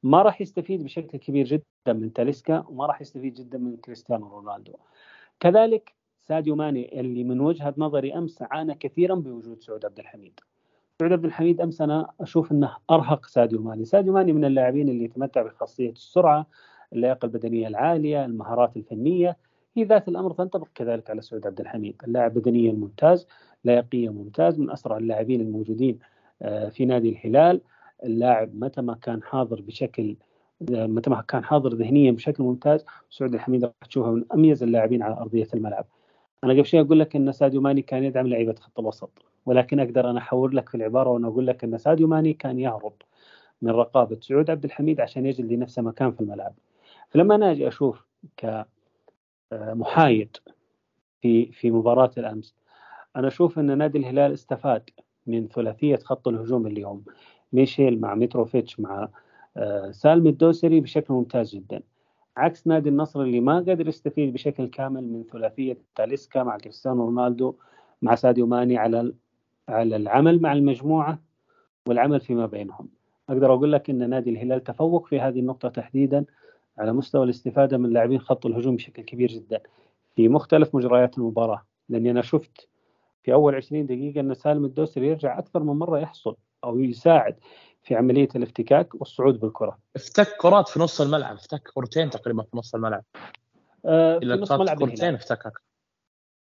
ما راح يستفيد بشكل كبير جدا من تاليسكا وما راح يستفيد جدا من كريستيانو رونالدو. كذلك ساديو ماني اللي من وجهة نظري أمس عانى كثيرا بوجود سعود عبد الحميد. سعود عبد الحميد أمس أنا أشوف إنه أرهق ساديو ماني. ساديو ماني من اللاعبين اللي يتمتع بخاصية السرعة اللياقة البدنية العالية المهارات الفنية. هي ذات الأمر تنطبق كذلك على سعود عبد الحميد. اللاعب بدنيا ممتاز لياقيا ممتاز من أسرع اللاعبين الموجودين في نادي الهلال. اللاعب متى ما كان حاضر بشكل متى ما كان حاضر ذهنيا بشكل ممتاز سعود الحميد راح تشوفه من أميز اللاعبين على أرضية الملعب. أنا قبل شوي أقول لك إن ساديو ماني كان يدعم لعيبة خط الوسط ولكن أقدر أنا احول لك في العبارة وأنا أقول لك إن ساديو ماني كان يهرب من رقابة سعود عبد الحميد عشان يجد لنفسه مكان في الملعب. فلما أنا أجي أشوف كمحايد في في مباراة الأمس أنا أشوف إن نادي الهلال استفاد من ثلاثية خط الهجوم اليوم ميشيل مع متروفيتش مع سالم الدوسري بشكل ممتاز جدا. عكس نادي النصر اللي ما قدر يستفيد بشكل كامل من ثلاثية تاليسكا مع كريستيانو رونالدو مع ساديو ماني على على العمل مع المجموعة والعمل فيما بينهم. أقدر أقول لك إن نادي الهلال تفوق في هذه النقطة تحديدا على مستوى الاستفادة من لاعبين خط الهجوم بشكل كبير جدا. في مختلف مجريات المباراة لأني أنا شفت في أول 20 دقيقة إن سالم الدوسري يرجع أكثر من مرة يحصل أو يساعد في عملية الافتكاك والصعود بالكرة. افتك كرات في نص الملعب افتك كرتين تقريبا في نص الملعب. آه في نص ملعب كرتين افتكك.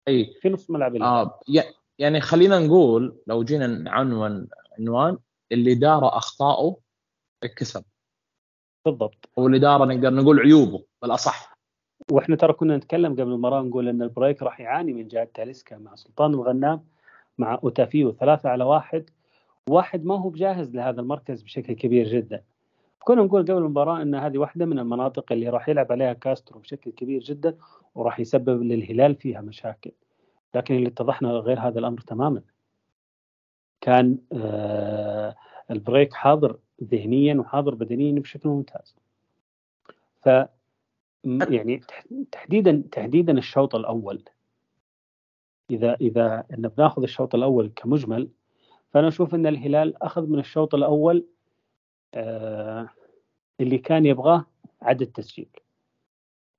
أي في نص ملعب آه يعني خلينا نقول لو جينا نعنون عنوان الإدارة اخطائه الكسب. بالضبط. والإدارة نقدر نقول عيوبه بالأصح. وإحنا ترى كنا نتكلم قبل المباراه نقول إن البريك راح يعاني من جهة تاليسكا مع سلطان الغنام مع أوتافيو ثلاثة على واحد. واحد ما هو بجاهز لهذا المركز بشكل كبير جدا. كنا نقول قبل المباراة أن هذه واحدة من المناطق اللي راح يلعب عليها كاسترو بشكل كبير جدا وراح يسبب للهلال فيها مشاكل. لكن اللي اتضحنا غير هذا الأمر تماما. كان آه البريك حاضر ذهنيا وحاضر بدنيا بشكل ممتاز. ف يعني تحديدا تحديدا الشوط الأول. إذا إذا إن بناخذ الشوط الأول كمجمل فأنا أشوف إن الهلال أخذ من الشوط الأول آه اللي كان يبغاه عدد تسجيل.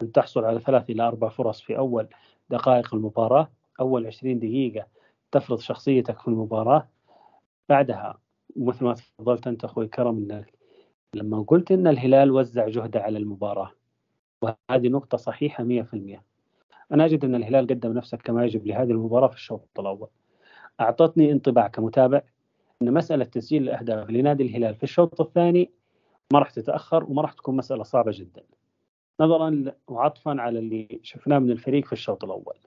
أن تحصل على ثلاث إلى أربع فرص في أول دقائق المباراة أول 20 دقيقة تفرض شخصيتك في المباراة. بعدها مثل ما تفضلت أنت أخوي كرم انك لما قلت إن الهلال وزع جهده على المباراة وهذه نقطة صحيحة 100% أنا أجد أن الهلال قدم نفسه كما يجب لهذه المباراة في الشوط الأول. أعطتني انطباع كمتابع أن مسألة تسجيل الأهداف لنادي الهلال في الشوط الثاني ما راح تتأخر وما راح تكون مسألة صعبة جدا. نظرا وعطفا على اللي شفناه من الفريق في الشوط الأول.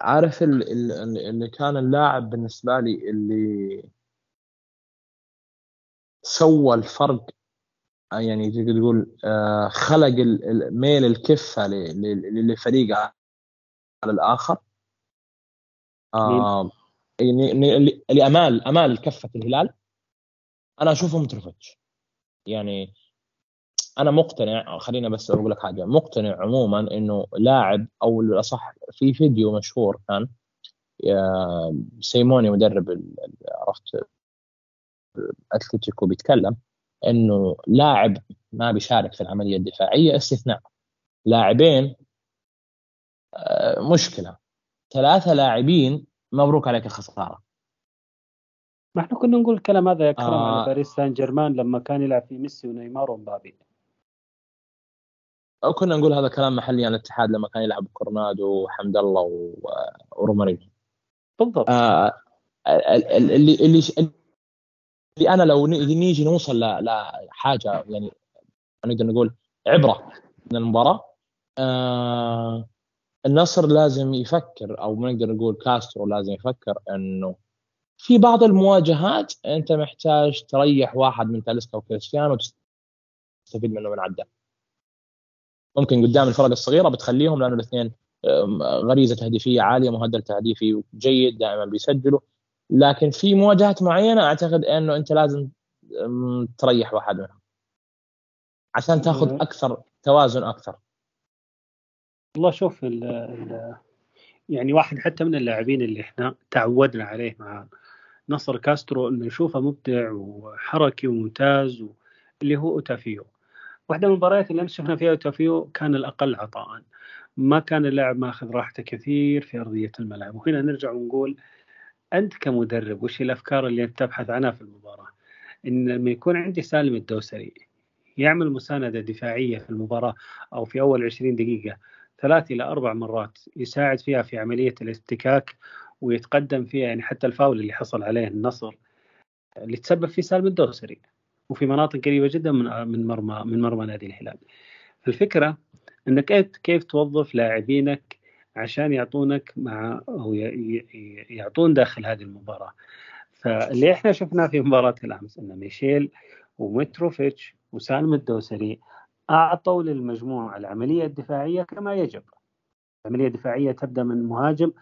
عارف اللي كان اللاعب بالنسبة لي اللي سوى الفرق يعني تقول آه، خلق ميل الكفة لفريقه على الآخر. آه يعني لامال أمال كفه الهلال أنا أشوفه متروفيتش. يعني أنا مقتنع خلينا بس أقول لك حاجة. مقتنع عموما إنه لاعب أو الاصح في فيديو مشهور كان سيموني مدرب عرفت أتلتيكو بيتكلم. إنه لاعب ما بيشارك في العملية الدفاعية استثناء. لاعبين آه، مشكلة. ثلاثة لاعبين مبروك عليك الخسارة. ما إحنا كنا نقول الكلام هذا يا كرم آه. على باريس سان جيرمان لما كان يلعب في ميسي ونيمار ومبابي. أو كنا نقول هذا كلام محلي عن الاتحاد لما كان يلعب كورنادو وحمد الله ورومارينو بالضبط. آه اللي اللي أنا لو نيجي نوصل لحاجه يعني نقدر نقول عبرة من المباراة آه النصر لازم يفكر أو نقدر نقول كاسترو لازم يفكر إنه في بعض المواجهات أنت محتاج تريح واحد من تاليسكا وكريستيانو وتستفيد منه من عدة. ممكن قدام الفرق الصغيرة بتخليهم لأنه الاثنين غريزة تهديفية عالية مهدل تهديفي جيد دائما بيسجلوا. لكن في مواجهات معينة أعتقد إنه أنت لازم تريح واحد منهم. عشان تاخذ أكثر توازن أكثر. والله شوف ال ال يعني واحد حتى من اللاعبين اللي إحنا تعودنا عليه مع نصر كاسترو إنه نشوفه مبدع وحركي وممتاز اللي هو أوتافيو. واحدة من المباريات اللي شفنا فيها أوتافيو كان الأقل عطاء. ما كان اللاعب ماخذ راحته كثير في أرضية الملعب. وهنا نرجع ونقول أنت كمدرب وش الأفكار اللي أنت تبحث عنها في المباراة إن لما يكون عندي سالم الدوسري يعمل مساندة دفاعية في المباراة أو في أول 20 دقيقة ثلاث إلى أربع مرات يساعد فيها في عملية الافتكاك ويتقدم فيها يعني حتى الفاول اللي حصل عليه النصر اللي تسبب فيه سالم الدوسري وفي مناطق قريبة جدا من من مرمى من مرمى نادي الهلال. الفكرة إنك كيف توظف لاعبينك عشان يعطونك مع أو يعطون داخل هذه المباراة. فاللي إحنا شفناه في مباراة الأمس إن ميشيل ومتروفيتش وسالم الدوسري أعطوا للمجموعة العملية الدفاعية كما يجب. العملية الدفاعية تبدأ من مهاجم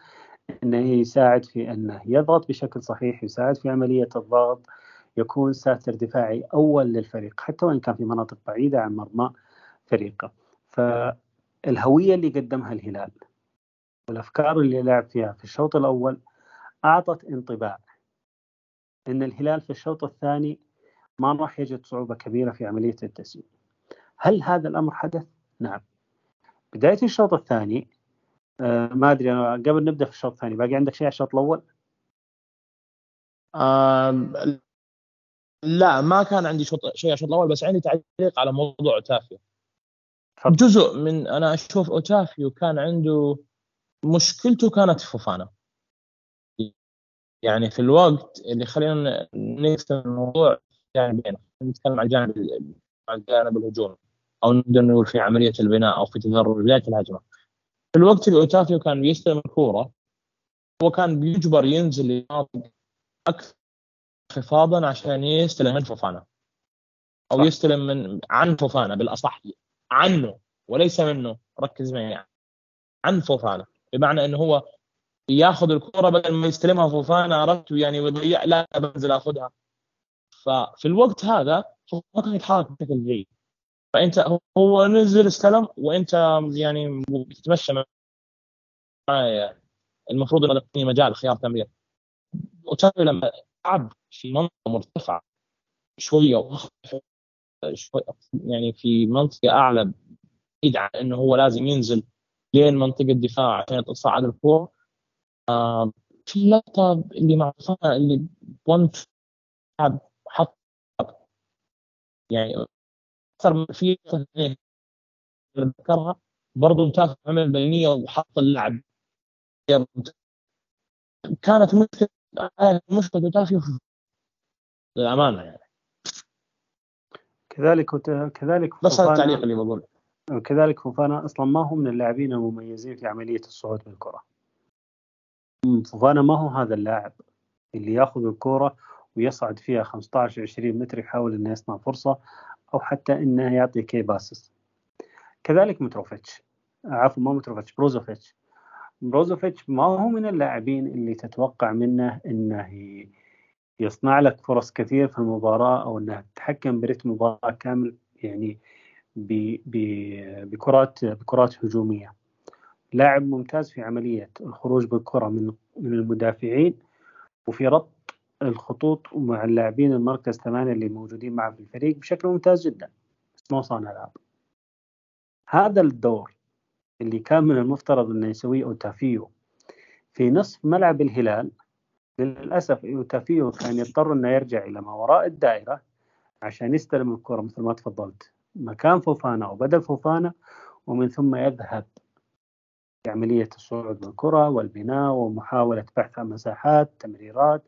انه يساعد في انه يضغط بشكل صحيح، يساعد في عملية الضغط، يكون ساتر دفاعي أول للفريق حتى وإن كان في مناطق بعيدة عن مرمى فريقه. فالهوية اللي قدمها الهلال والأفكار اللي لعب فيها في الشوط الأول أعطت انطباع إن الهلال في الشوط الثاني ما راح يجد صعوبة كبيرة في عملية التسجيل. هل هذا الأمر حدث؟ نعم. بداية الشوط الثاني آه ما أدري أنا قبل نبدأ في الشوط الثاني باقي عندك شيء على الشوط الأول؟ آه لا ما كان عندي شوط شيء على الشوط الأول بس عندي تعليق على موضوع أوتافيو جزء من أنا أشوف أوتافيو كان عنده مشكلته كانت في فوفانا يعني في الوقت اللي خلينا نقسم الموضوع جانبين نتكلم عن الجانب عن الجانب الهجومي أو نقدر نقول في عملية البناء أو في تدرج بداية الهجمة. في الوقت اللي اوتافيو كان بيستلم الكورة هو كان بيجبر ينزل أكثر انخفاضا عشان يستلم من فوفانا. أو صح. يستلم من عن فوفانا بالأصح عنه وليس منه ركز معي عن فوفانا. بمعنى إنه هو ياخذ الكرة بدل ما يستلمها فوفانا عرفت؟ يعني ويضيع لا بنزل أخذها. ففي الوقت هذا فوفانا كان يتحرك بشكل جيد. فأنت هو نزل استلم وأنت يعني بتتمشى معي المفروض إنه يعطيني مجال خيار تمرير. وتابع لما لعب في منطقة مرتفعة شوية شوي يعني في منطقة أعلى بعيد عن إنه هو لازم ينزل لين منطقة الدفاع عشان تصعد الكورة. آه في اللقطه اللي مع اللي بونت حط يعني أكثر في ذكرها. برضه متابع عمل بينيه وحط اللعب كانت مشكلة مشكلة اوتافيو للأمانة يعني. كذلك كذلك بس هذا التعليق اللي بقول كذلك فوفانا أصلا ما هو من اللاعبين المميزين في عملية الصعود بالكرة. فوفانا ما هو هذا اللاعب اللي يأخذ الكرة ويصعد فيها 15 20 متر يحاول إنه يصنع فرصة أو حتى إنه يعطي key passes كذلك متروفيتش. عفوا ما متروفيتش بروزوفيتش. بروزوفيتش ما هو من اللاعبين اللي تتوقع منه إنه يصنع لك فرص كثير في المباراة أو إنه تتحكم برتم المباراه كامل يعني بكرات بكرات هجومية. لاعب ممتاز في عملية الخروج بالكرة من من المدافعين وفي ربط الخطوط مع اللاعبين المركز ثمانية اللي موجودين معه في الفريق بشكل ممتاز جدا. بس ما صانع العاب هذا الدور اللي كان من المفترض إنه يسويه أوتافيو. في نصف ملعب الهلال للأسف أوتافيو كان يضطر إنه يرجع إلى ما وراء الدائرة عشان يستلم الكرة مثل ما تفضلت. مكان فوفانا أو بدل فوفانا ومن ثم يذهب في عمليه الصعود بالكرة والبناء ومحاولة بحث عن مساحات تمريرات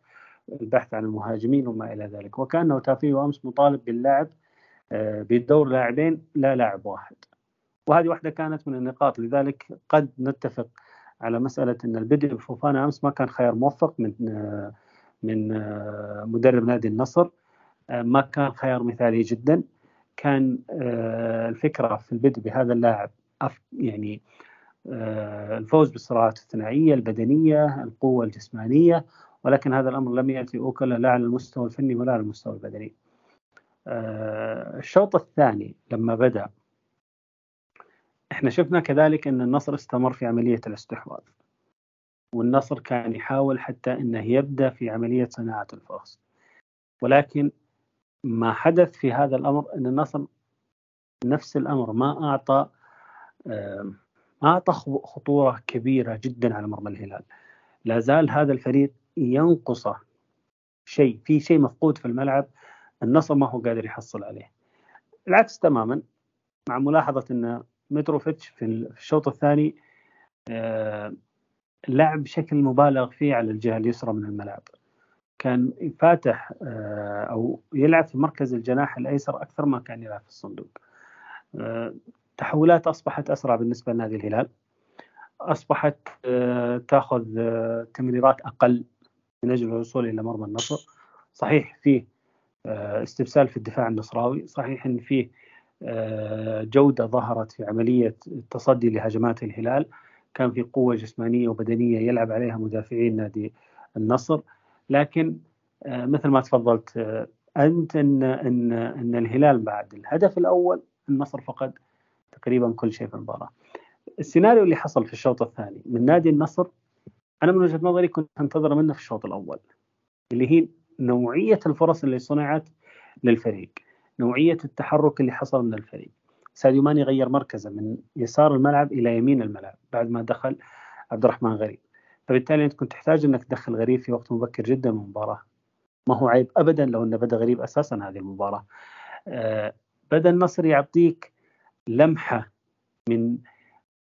البحث عن المهاجمين وما إلى ذلك. وكأن أوتافيو امس مطالب باللعب آه، بدور لاعبين لا لاعب واحد. وهذه واحدة كانت من النقاط. لذلك قد نتفق على مسألة أن البدء بفوفانا أمس ما كان خيار موفق من آه، من آه، مدرب نادي النصر. ما كان خيار مثالي جدا. كان الفكرة في البدء بهذا اللاعب يعني الفوز بالصراعات الثنائية البدنية القوة الجسمانية ولكن هذا الأمر لم يأتي اوكلا لا على المستوى الفني ولا على المستوى البدني. آه، الشوط الثاني لما بدأ إحنا شفنا كذلك إن النصر استمر في عملية الاستحواذ. والنصر كان يحاول حتى إنه يبدأ في عملية صناعة الفرص. ولكن ما حدث في هذا الأمر إن النصر نفس الأمر ما أعطى ما أعطى خطورة كبيرة جدا على مرمى الهلال. لا زال هذا الفريق ينقصه شيء في شيء مفقود في الملعب النصر ما هو قادر يحصل عليه العكس تماما مع ملاحظة أن متروفيتش في الشوط الثاني لعب بشكل مبالغ فيه على الجهة اليسرى من الملعب كان فاتح آه، أو يلعب في مركز الجناح الأيسر أكثر ما كان يلعب في الصندوق. آه، تحولات أصبحت أسرع بالنسبة لنادي الهلال. أصبحت تأخذ تمريرات أقل من أجل الوصول إلى مرمى النصر. صحيح فيه آه، استبسال في الدفاع النصراوي. صحيح إن فيه آه، جودة ظهرت في عملية التصدي لهجمات الهلال. كان في قوة جسمانية وبدنية يلعب عليها مدافعين نادي النصر. لكن آه، مثل ما تفضلت أنت إن إن إن الهلال بعد الهدف الأول النصر فقد تقريبا كل شيء في المباراة. السيناريو اللي حصل في الشوط الثاني من نادي النصر أنا من وجهة نظري كنت أنتظر منه في الشوط الأول اللي هي نوعية الفرص اللي صنعت للفريق نوعية التحرك اللي حصل من الفريق. ساديو ماني غير مركزه من يسار الملعب إلى يمين الملعب بعد ما دخل عبد الرحمن غريب. فبالتالي أنت كنت تحتاج إنك تدخل غريب في وقت مبكر جدا من المباراة. ما هو عيب ابدا لو إنه بدا غريب أساسا هذه المباراة. آه بدا النصر يعطيك لمحة من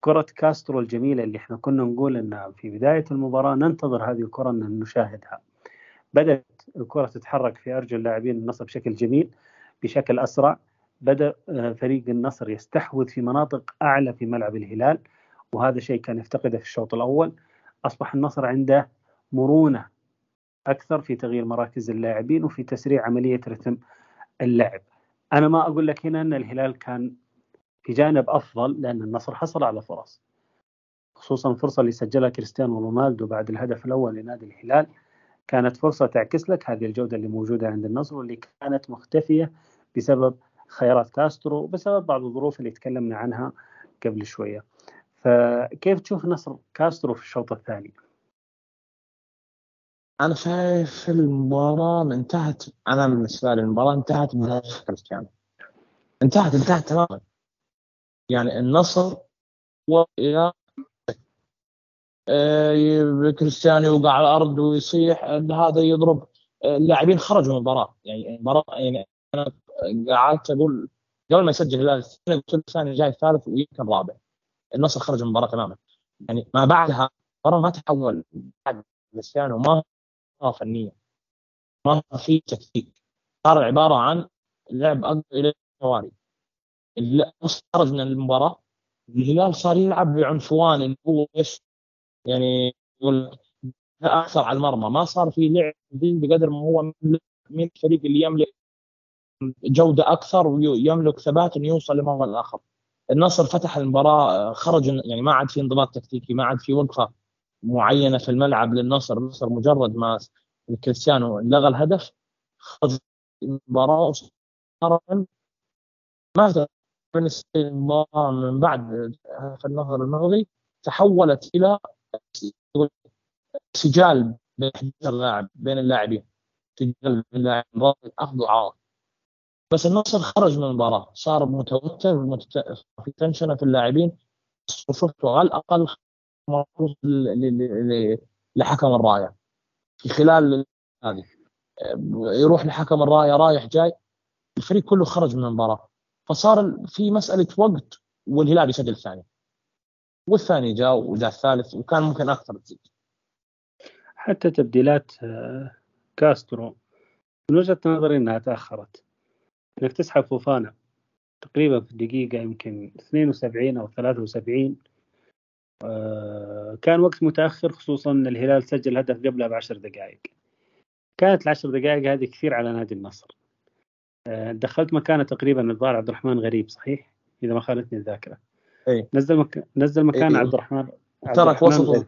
كرة كاسترو الجميلة اللي إحنا كنا نقول إن في بداية المباراة ننتظر هذه الكرة إن نشاهدها. بدأت الكرة تتحرك في أرجل لاعبين النصر بشكل جميل بشكل أسرع. بدأ آه، فريق النصر يستحوذ في مناطق أعلى في ملعب الهلال وهذا شيء كان يفتقده في الشوط الأول. أصبح النصر عنده مرونة أكثر في تغيير مراكز اللاعبين وفي تسريع عملية رتم اللعب. أنا ما أقول لك هنا أن الهلال كان في جانب أفضل لأن النصر حصل على فرص. خصوصا الفرصه اللي سجلها كريستيانو رونالدو بعد الهدف الأول لنادي الهلال كانت فرصة تعكس لك هذه الجودة اللي موجودة عند النصر واللي كانت مختفية بسبب خيارات كاسترو بسبب بعض الظروف اللي تكلمنا عنها قبل شوية. فكيف تشوف نصر كاسترو في الشوط الثاني؟ أنا شايف المباراة انتهت أنا بالنسبة لي المباراة انتهت بهدف كريستيانو. انتهت انتهت تماما. يعني النصر والى آه، كريستيانو يوقع على الأرض ويصيح هذا يضرب. اللاعبين خرجوا من المباراة. يعني المباراة يعني أنا قعدت أقول قبل ما يسجل الهلال الثاني قلت الثاني جاي الثالث ويمكن رابع النصر خرج من المباراة تماما. يعني ما بعدها المباراة ما تحول بعد كريستيانو ما فنيه ما في تكتيك. صار عبارة عن لعب إلى الثواني خرج من المباراة. الهلال صار يلعب بعنفوان اللي هو إيش؟ يعني يقول أكثر على المرمى. ما صار في لعب بقدر ما هو من الفريق اللي يملك جودة أكثر ويملك ثبات إنه يوصل لمرمى الآخر. النصر فتح المباراة خرج يعني ما عاد في انضباط تكتيكي ما عاد في وقفة معينة في الملعب للنصر النصر مجرد ما كريستيانو لغى الهدف خرج المباراة ما المباراة من بعد في النهر المغربي تحولت إلى سجال بين بين اللاعبين سجال بين اللاعبين أخذ وعطاء بس النصر خرج من المباراة صار متوتر في تنشنة في اللاعبين. وشفته على الأقل لحكم الراية. في خلال هذه يروح لحكم الراية رايح جاي الفريق كله خرج من المباراة. فصار في مسألة وقت والهلال يسجل الثاني. والثاني جاء وجاء الثالث وكان ممكن أكثر تزيد حتى تبديلات آه، كاسترو من وجهة نظري إنها تأخرت. إنك تسحب فوفانا تقريبا في الدقيقة يمكن 72 أو 73 آه، كان وقت متأخر خصوصا إن الهلال سجل هدف قبلها بعشر دقائق. كانت العشر دقائق هذه كثير على نادي النصر. آه، دخلت مكانه تقريبا الظاهر عبد الرحمن غريب صحيح؟ إذا ما خانتني الذاكرة. إي. نزل مك... نزل مكان عبد الرحمن ترك وسط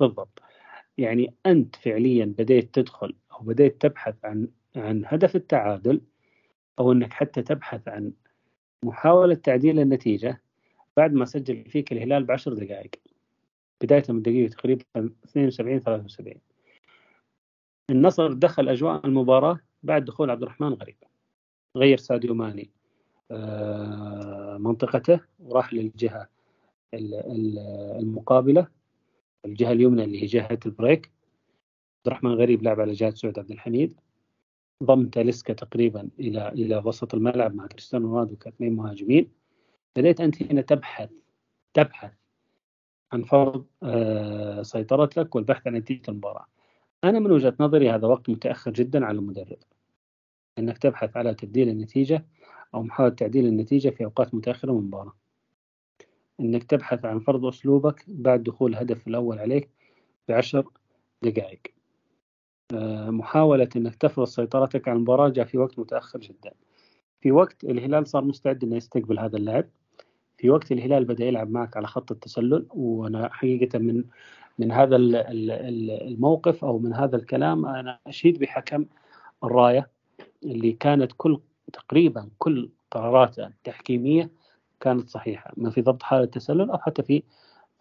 بالضبط. يعني أنت فعليا بديت تدخل أو بديت تبحث عن عن هدف التعادل أو إنك حتى تبحث عن محاولة تعديل النتيجة بعد ما سجل فيك الهلال بعشر دقائق. بداية من دقيقة تقريبا 72 73 النصر دخل أجواء المباراة بعد دخول عبد الرحمن غريب. غير ساديو ماني. آه، منطقته وراح للجهة المقابلة. الجهة اليمنى اللي هي جهة البريك. عبد الرحمن غريب لعب على جهة سعود عبد الحميد. ضم تاليسكا تقريبا إلى إلى وسط الملعب مع كريستيانو رونالدو كاثنين مهاجمين. بديت أنت هنا تبحث تبحث عن فرض آه، سيطرتك والبحث عن نتيجة المباراة. أنا من وجهة نظري هذا وقت متأخر جدا على المدرب. أنك تبحث على تبديل النتيجة أو محاولة تعديل النتيجة في أوقات متأخرة من المباراة. أنك تبحث عن فرض أسلوبك بعد دخول الهدف الأول عليك بعشر دقائق. محاولة أنك تفرض سيطرتك على المباراة جاء في وقت متأخر جدا. في وقت الهلال صار مستعد أنه يستقبل هذا اللاعب. في وقت الهلال بدأ يلعب معك على خط التسلل وأنا حقيقة من من هذا الموقف أو من هذا الكلام أنا أشيد بحكم الراية اللي كانت كل تقريبا كل قراراته التحكيمية كانت صحيحة ما في ضبط حاله التسلل أو حتى في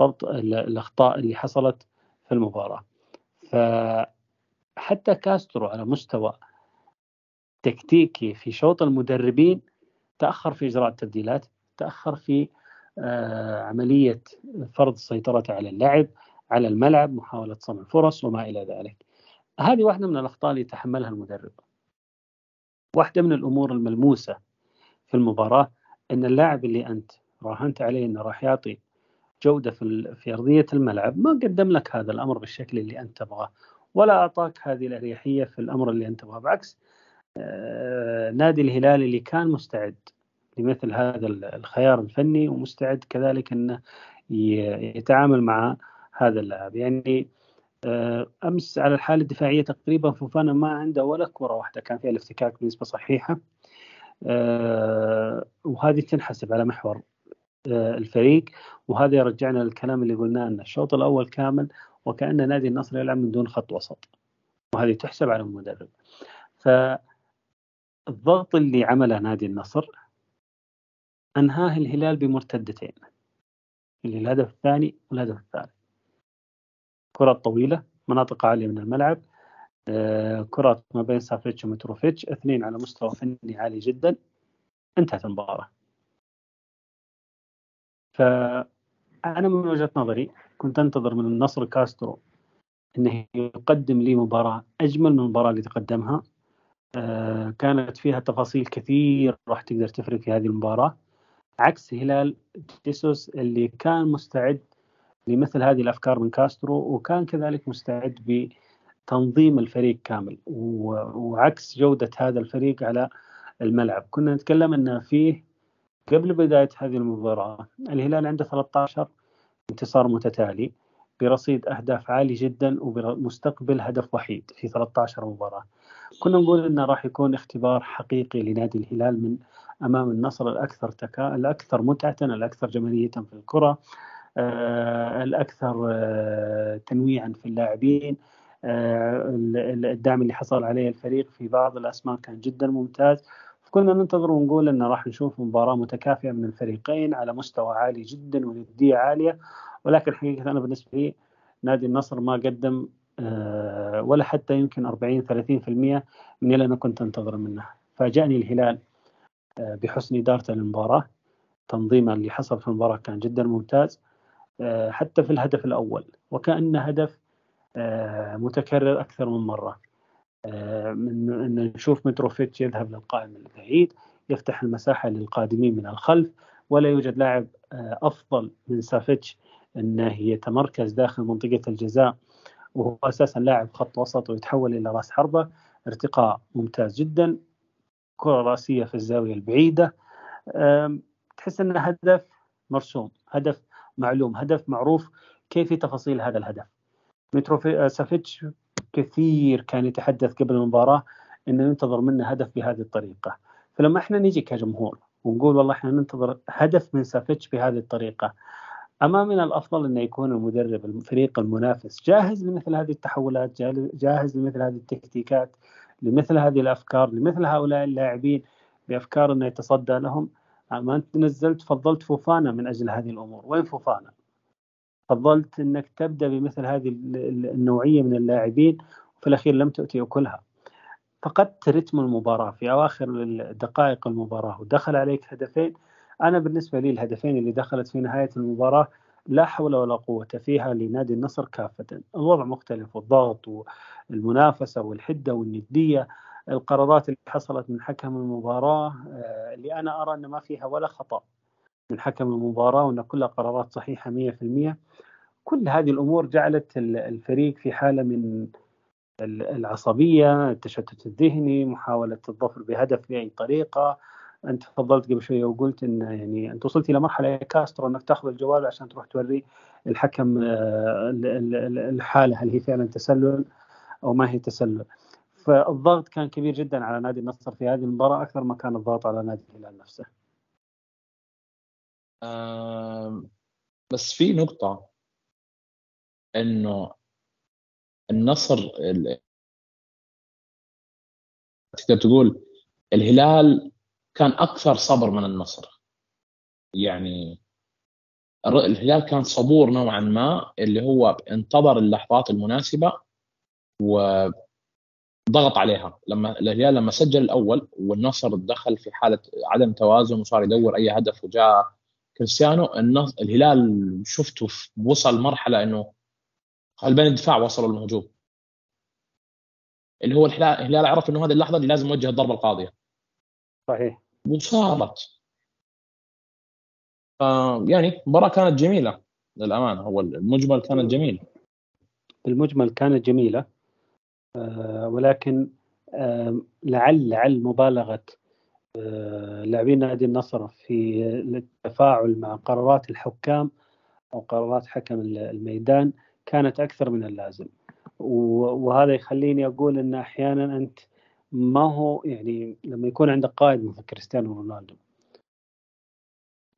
ضبط الأخطاء اللي حصلت في المباراة. فحتى كاسترو على مستوى تكتيكي في شوط المدربين تأخر في إجراء التبديلات تأخر في آه، عملية فرض السيطره على اللعب على الملعب محاولة صنع فرص وما إلى ذلك. هذه واحدة من الأخطاء اللي يتحملها المدرب. واحدة من الأمور الملموسة في المباراة أن اللاعب اللي أنت راهنت عليه إنه راح يعطي جودة في في أرضية الملعب ما قدم لك هذا الأمر بالشكل اللي أنت تبغاه. ولا أعطاك هذه الأريحية في الأمر اللي أنت تبغاه. بالعكس آه، نادي الهلال اللي كان مستعد لمثل هذا الخيار الفني ومستعد كذلك إنه يتعامل مع هذا اللاعب. يعني آه، أمس على الحالة الدفاعية تقريبا فوفانا ما عنده ولا كرة واحدة كان فيها الافتكاك بنسبة صحيحة. آه، وهذه تنحسب على محور آه، الفريق. وهذا يرجعنا للكلام اللي قلناه ان الشوط الأول كامل وكأن نادي النصر يلعب من دون خط وسط. وهذه تحسب على المدرب. فالضغط اللي عمله نادي النصر أنهاه الهلال بمرتدتين. الهدف الثاني والهدف الثالث. كرات طويلة مناطق عالية من الملعب آه، كرات ما بين سافيتش ومتروفيتش اثنين على مستوى فني عالي جدا. انتهت المباراة. فأنا من وجهة نظري كنت أنتظر من النصر كاسترو أنه يقدم لي مباراة أجمل من المباراة اللي تقدمها. آه، كانت فيها تفاصيل كثير راح تقدر تفرق في هذه المباراة. عكس هلال جيسوس اللي كان مستعد لمثل هذه الأفكار من كاسترو وكان كذلك مستعد بتنظيم الفريق كامل وعكس جودة هذا الفريق على الملعب. كنا نتكلم إن فيه قبل بداية هذه المباراة الهلال عنده 13 انتصار متتالي برصيد أهداف عالي جدا ومستقبل هدف وحيد في 13 مباراة. كنا نقول إنه راح يكون اختبار حقيقي لنادي الهلال من أمام النصر الأكثر تكا... الأكثر متعة الأكثر جماليه في الكرة آه، الأكثر آه، تنويعا في اللاعبين آه، الدعم اللي حصل عليه الفريق في بعض الأسماء كان جدا ممتاز كنا ننتظر ونقول إن راح نشوف مباراة متكافئة من الفريقين على مستوى عالي جدا ونديه عالية. ولكن حقيقة أنا بالنسبة لي نادي النصر ما قدم ولا حتى يمكن 40 30% من اللي أنا كنت انتظره منه. فاجأني الهلال بحسن إدارته للمباراة. تنظيمه اللي حصل في المباراة كان جدا ممتاز آه، حتى في الهدف الأول. وكأنه هدف آه، متكرر أكثر من مرة. آه، من أن نشوف متروفيتش يذهب للقائم البعيد يفتح المساحة للقادمين من الخلف ولا يوجد لاعب أفضل من سافيتش أنه يتمركز داخل منطقة الجزاء وهو أساسا لاعب خط وسط ويتحول إلى رأس حربة. ارتقاء ممتاز جدا كرة رأسية في الزاوية البعيدة. تحس أنه هدف مرسوم هدف معلوم هدف معروف. كيف تفاصيل هذا الهدف؟ متروفيتش كثير كان يتحدث قبل المباراة انه ينتظر منه هدف بهذه الطريقة. فلما إحنا نيجي كجمهور ونقول والله إحنا ننتظر هدف من سافيتش بهذه الطريقة أما من الأفضل أن يكون المدرب الفريق المنافس جاهز لمثل هذه التحولات جاهز لمثل هذه التكتيكات لمثل هذه الأفكار لمثل هؤلاء اللاعبين بأفكار أنه يتصدى لهم. ما أنت نزلت فضلت فوفانا من أجل هذه الأمور. وين فوفانا؟ فضلت إنك تبدأ بمثل هذه النوعية من اللاعبين وفي الأخير لم تؤتي أكلها. فقدت رتم المباراة في أواخر دقائق المباراة ودخل عليك هدفين. أنا بالنسبة لي الهدفين اللي دخلت في نهاية المباراة لا حول ولا قوة فيها لنادي النصر كافة. الوضع مختلف والضغط والمنافسة والحدة والندية. القرارات اللي حصلت من حكم المباراة آه، اللي أنا أرى أن ما فيها ولا خطأ. من حكم المباراة وأن كلها قرارات صحيحة 100% كل هذه الأمور جعلت الفريق في حالة من العصبية التشتت الذهني محاولة الظفر بهدف بأي طريقة. أنت تفضلت قبل شوية وقلت إن يعني أنت وصلت إلى مرحلة يا كاسترو إنك تاخذ الجوال عشان تروح توري الحكم آه، الحالة هل هي فعلا تسلل أو ما هي تسلل. فالضغط كان كبير جدا على نادي النصر في هذه المباراة أكثر ما كان الضغط على نادي الهلال نفسه. بس في نقطة إنه النصر تقدر تقول الهلال كان أكثر صبر من النصر. يعني الهلال كان صبور نوعا ما اللي هو انتظر اللحظات المناسبة وضغط عليها. لما الهلال لما سجل الأول والنصر دخل في حالة عدم توازن وصار يدور أي هدف وجاء كريستيانو الهلال شفته وصل مرحلة إنه قلبين الدفاع وصلوا للهجوم. اللي هو الهلال عرف إنه هذه اللحظة اللي لازم يوجه الضربة القاضية. صحيح. وصارت. يعني مباراة كانت جميلة للأمانة. هو المجمل كانت جميلة. بالمجمل كانت جميلة. آه، ولكن لعل لعل مبالغة آه، لاعبين نادي النصر في التفاعل مع قرارات الحكام أو قرارات حكم الميدان كانت أكثر من اللازم. وهذا يخليني أقول إن أحيانا أنت ما هو يعني لما يكون عندك قائد مثل كريستيانو رونالدو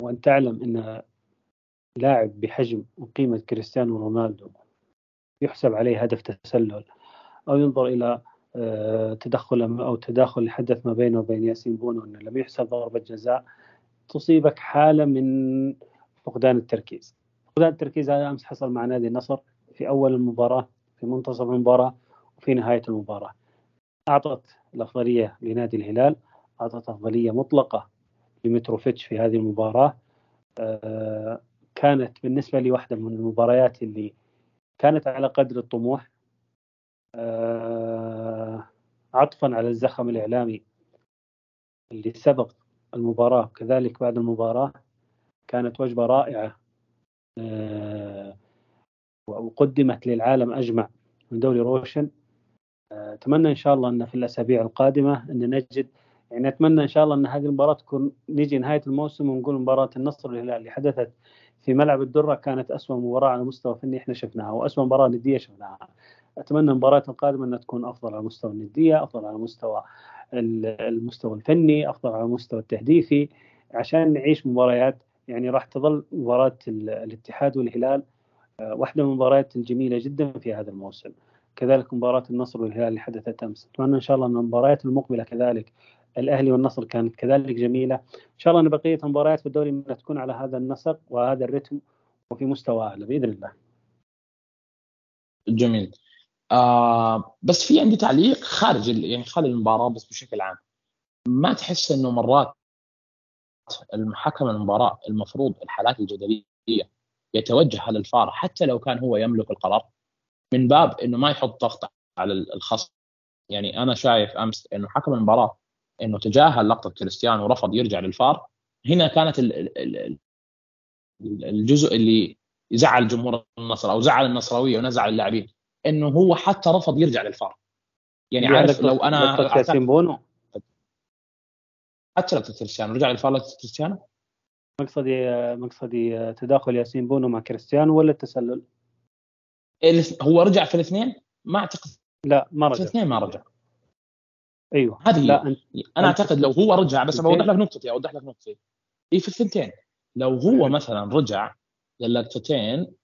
وأن تعلم أن لاعب بحجم وقيمة كريستيانو رونالدو يحسب عليه هدف تسلل أو ينظر آه، تدخل أو تداخل حدث ما بينه وبين ياسين بونو أنه لم يحسب ضربة جزاء تصيبك حالة من فقدان التركيز. فقدان التركيز هذا أمس حصل مع نادي النصر في أول المباراة في منتصف المباراة وفي نهاية المباراة. أعطت الأفضلية لنادي الهلال أعطت أفضلية مطلقة لمتروفيتش في هذه المباراة. آه، كانت بالنسبة لي واحدة من المباريات اللي كانت على قدر الطموح. آه، عطفا على الزخم الإعلامي اللي سبق المباراة. كذلك بعد المباراة كانت وجبة رائعة آه، وقدمت للعالم أجمع من دوري روشن. أتمنى إن شاء الله أن في الأسابيع القادمة أن نجد يعني أتمنى إن شاء الله إن هذه المباراة تكون نيجي نهاية الموسم ونقول مباراة النصر والهلال اللي حدثت في ملعب الدرة كانت اسوء مباراة على مستوى فني إحنا شفناها واسوء مباراة ندية شفناها. أتمنى المباراه القادمه أنها تكون أفضل على مستوى الندية أفضل على مستوى المستوى الفني أفضل على المستوى التهديفي عشان نعيش مباريات. يعني راح تظل مباراة الاتحاد والهلال آه، واحدة من المباريات الجميلة جدا في هذا الموسم. كذلك مباراة النصر والهلال اللي حدثت أمس، أتمنى إن شاء الله أن المباريات المقبلة كذلك الأهلي والنصر كانت كذلك جميلة. إن شاء الله أن بقية المباريات في الدوري تكون على هذا النسق وهذا الرتم وفي مستوى أعلى بإذن الله. جميل. آه بس في عندي تعليق خارج يعني خارج المباراة بس بشكل عام. ما تحس إنه مرات الحكم المباراة المفروض الحالات الجدلية يتوجه للفار حتى لو كان هو يملك القرار من باب إنه ما يحط ضغط على الخصم؟ يعني أنا شايف أمس إنه حكم المباراة إنه تجاهل لقطة كريستيانو ورفض يرجع للفار. هنا كانت الجزء اللي يزعل جمهور النصر أو زعل النصراوية وزعل اللاعبين. إنه هو حتى رفض يرجع للفار. يعني عارف لو أنا ياسين بونو. حتى لقطة كريستيانو. رجع للفار كريستيانو؟ مقصدي مقصدي تداخل ياسين بونو مع كريستيانو ولا التسلل؟ هو رجع في الاثنين؟ ما أعتقد. لا ما رجع. في الاثنين ما رجع. أيوه. هذه لا انت أنا أعتقد لو هو رجع بس بوضح لك نقطتي أوضح لك نقطتي اي في الثنتين. لو هو مثلا رجع للقطتين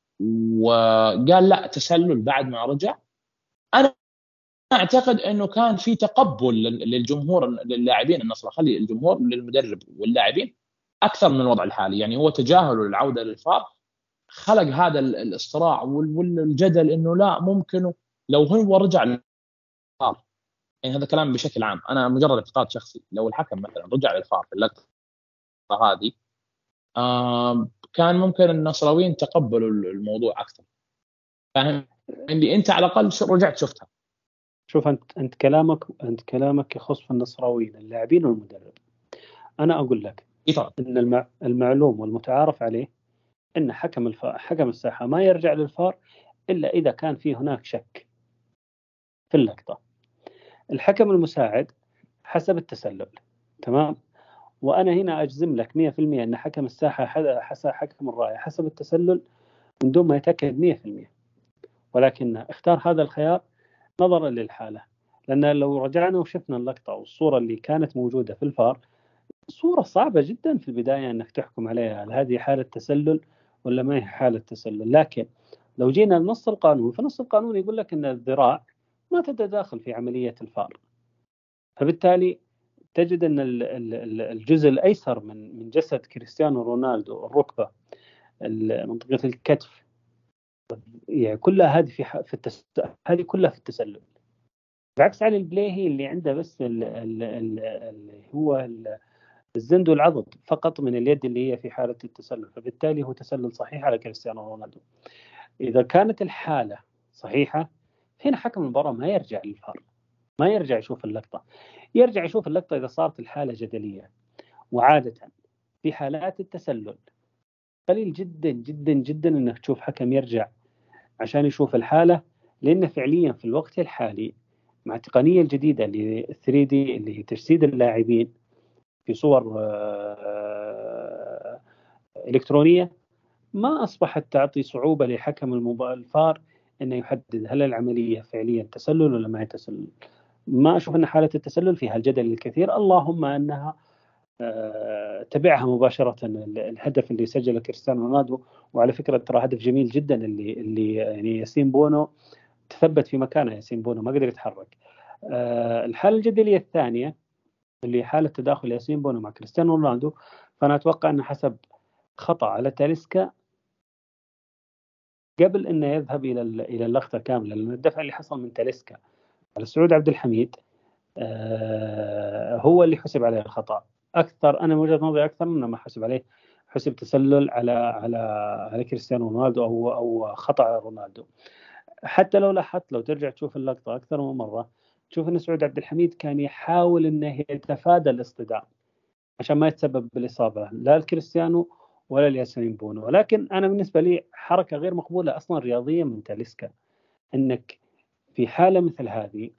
وقال لا تسلل بعد ما رجع. أنا أعتقد إنه كان في تقبل للجمهور للاعبين النصر خلي الجمهور للمدرب واللاعبين أكثر من الوضع الحالي. يعني هو تجاهله للعوده للفار خلق هذا الصراع والجدل إنه لا ممكن لو هو رجع للفار. يعني هذا كلام بشكل عام. أنا مجرد اعتقاد شخصي. لو الحكم مثلا رجع للفار في اللقطة هذه كان ممكن النصراويين تقبلوا الموضوع أكثر. فاهم؟ اللي أنت على الأقل رجعت شفتها. شوف أنت أنت كلامك أنت كلامك يخص في النصراويين اللاعبين والمدرب. أنا أقول لك إيه إن المع... المعلوم والمتعارف عليه إن حكم الف... حكم الساحة ما يرجع للفار إلا إذا كان في هناك شك في اللقطة. الحكم المساعد حسب التسلل تمام؟ وأنا هنا أجزم لك 100% أن حكم الساحة حكم الراية حسب التسلل من دون ما يتأكد 100% ولكن اختار هذا الخيار نظرا للحالة لأن لو رجعنا وشفنا اللقطة والصورة اللي كانت موجودة في الفار صورة صعبة جدا في البداية أنك تحكم عليها هل هذه حالة تسلل ولا ما هي حالة تسلل؟ لكن لو جينا لنص القانون فنص القانون يقول لك أن الذراع ما تتداخل في عملية الفار. فبالتالي تجد أن الجزء الأيسر من من جسد كريستيانو رونالدو الركبة منطقة الكتف يعني كلها هذه في في التس... هذه كلها في التسلل. بعكس علي البليهي اللي عنده بس اللي هو الزند والعضد فقط من اليد اللي هي في حالة التسلل. فبالتالي هو تسلل صحيح على كريستيانو رونالدو. إذا كانت الحالة صحيحة هنا حكم المباراة؟ ما يرجع للفار. ما يرجع يشوف اللقطة. يرجع يشوف اللقطة إذا صارت الحالة جدلية وعادة في حالات التسلل. قليل جدا جدا جدا إنك تشوف حكم يرجع عشان يشوف الحالة لأن فعليا في الوقت الحالي مع التقنية الجديدة اللي 3 دي اللي هي تجسيد اللاعبين في صور آه، إلكترونية ما أصبحت تعطي صعوبة لحكم الفار إنه يحدد هل العملية فعليا تسلل ولا ما هي تسلل. ما أشوف أن حالة التسلل فيها الجدل الكثير. اللهم أنها آه، تبعها مباشرة الهدف اللي سجله كريستيانو رونالدو. وعلى فكرة ترى هدف جميل جدا اللي اللي يعني ياسين بونو تثبت في مكانه ياسين بونو ما قدر يتحرك. آه، الحالة الجدلية الثانية اللي حالة تداخل ياسين بونو مع كريستيانو رونالدو فأنا أتوقع أنه حسب خطأ على تاليسكا قبل أنه يذهب إلى إلى اللقطة كاملة لأن الدفع اللي حصل من تاليسكا على سعود عبد الحميد آه، هو اللي حسب عليه الخطأ. أكثر أنا من وجهة نظري أكثر إنه ما حسب عليه. حسب تسلل على على على كريستيانو رونالدو أو أو خطأ على رونالدو. حتى لو لاحظت لو ترجع تشوف اللقطة أكثر من مرة تشوف إن سعود عبد الحميد كان يحاول إنه يتفادى الاصطدام عشان ما يتسبب بالإصابة لا لكريستيانو ولا لياسين بونو ولكن أنا بالنسبة لي حركة غير مقبولة أصلا رياضيا من تاليسكا. إنك في حالة مثل هذه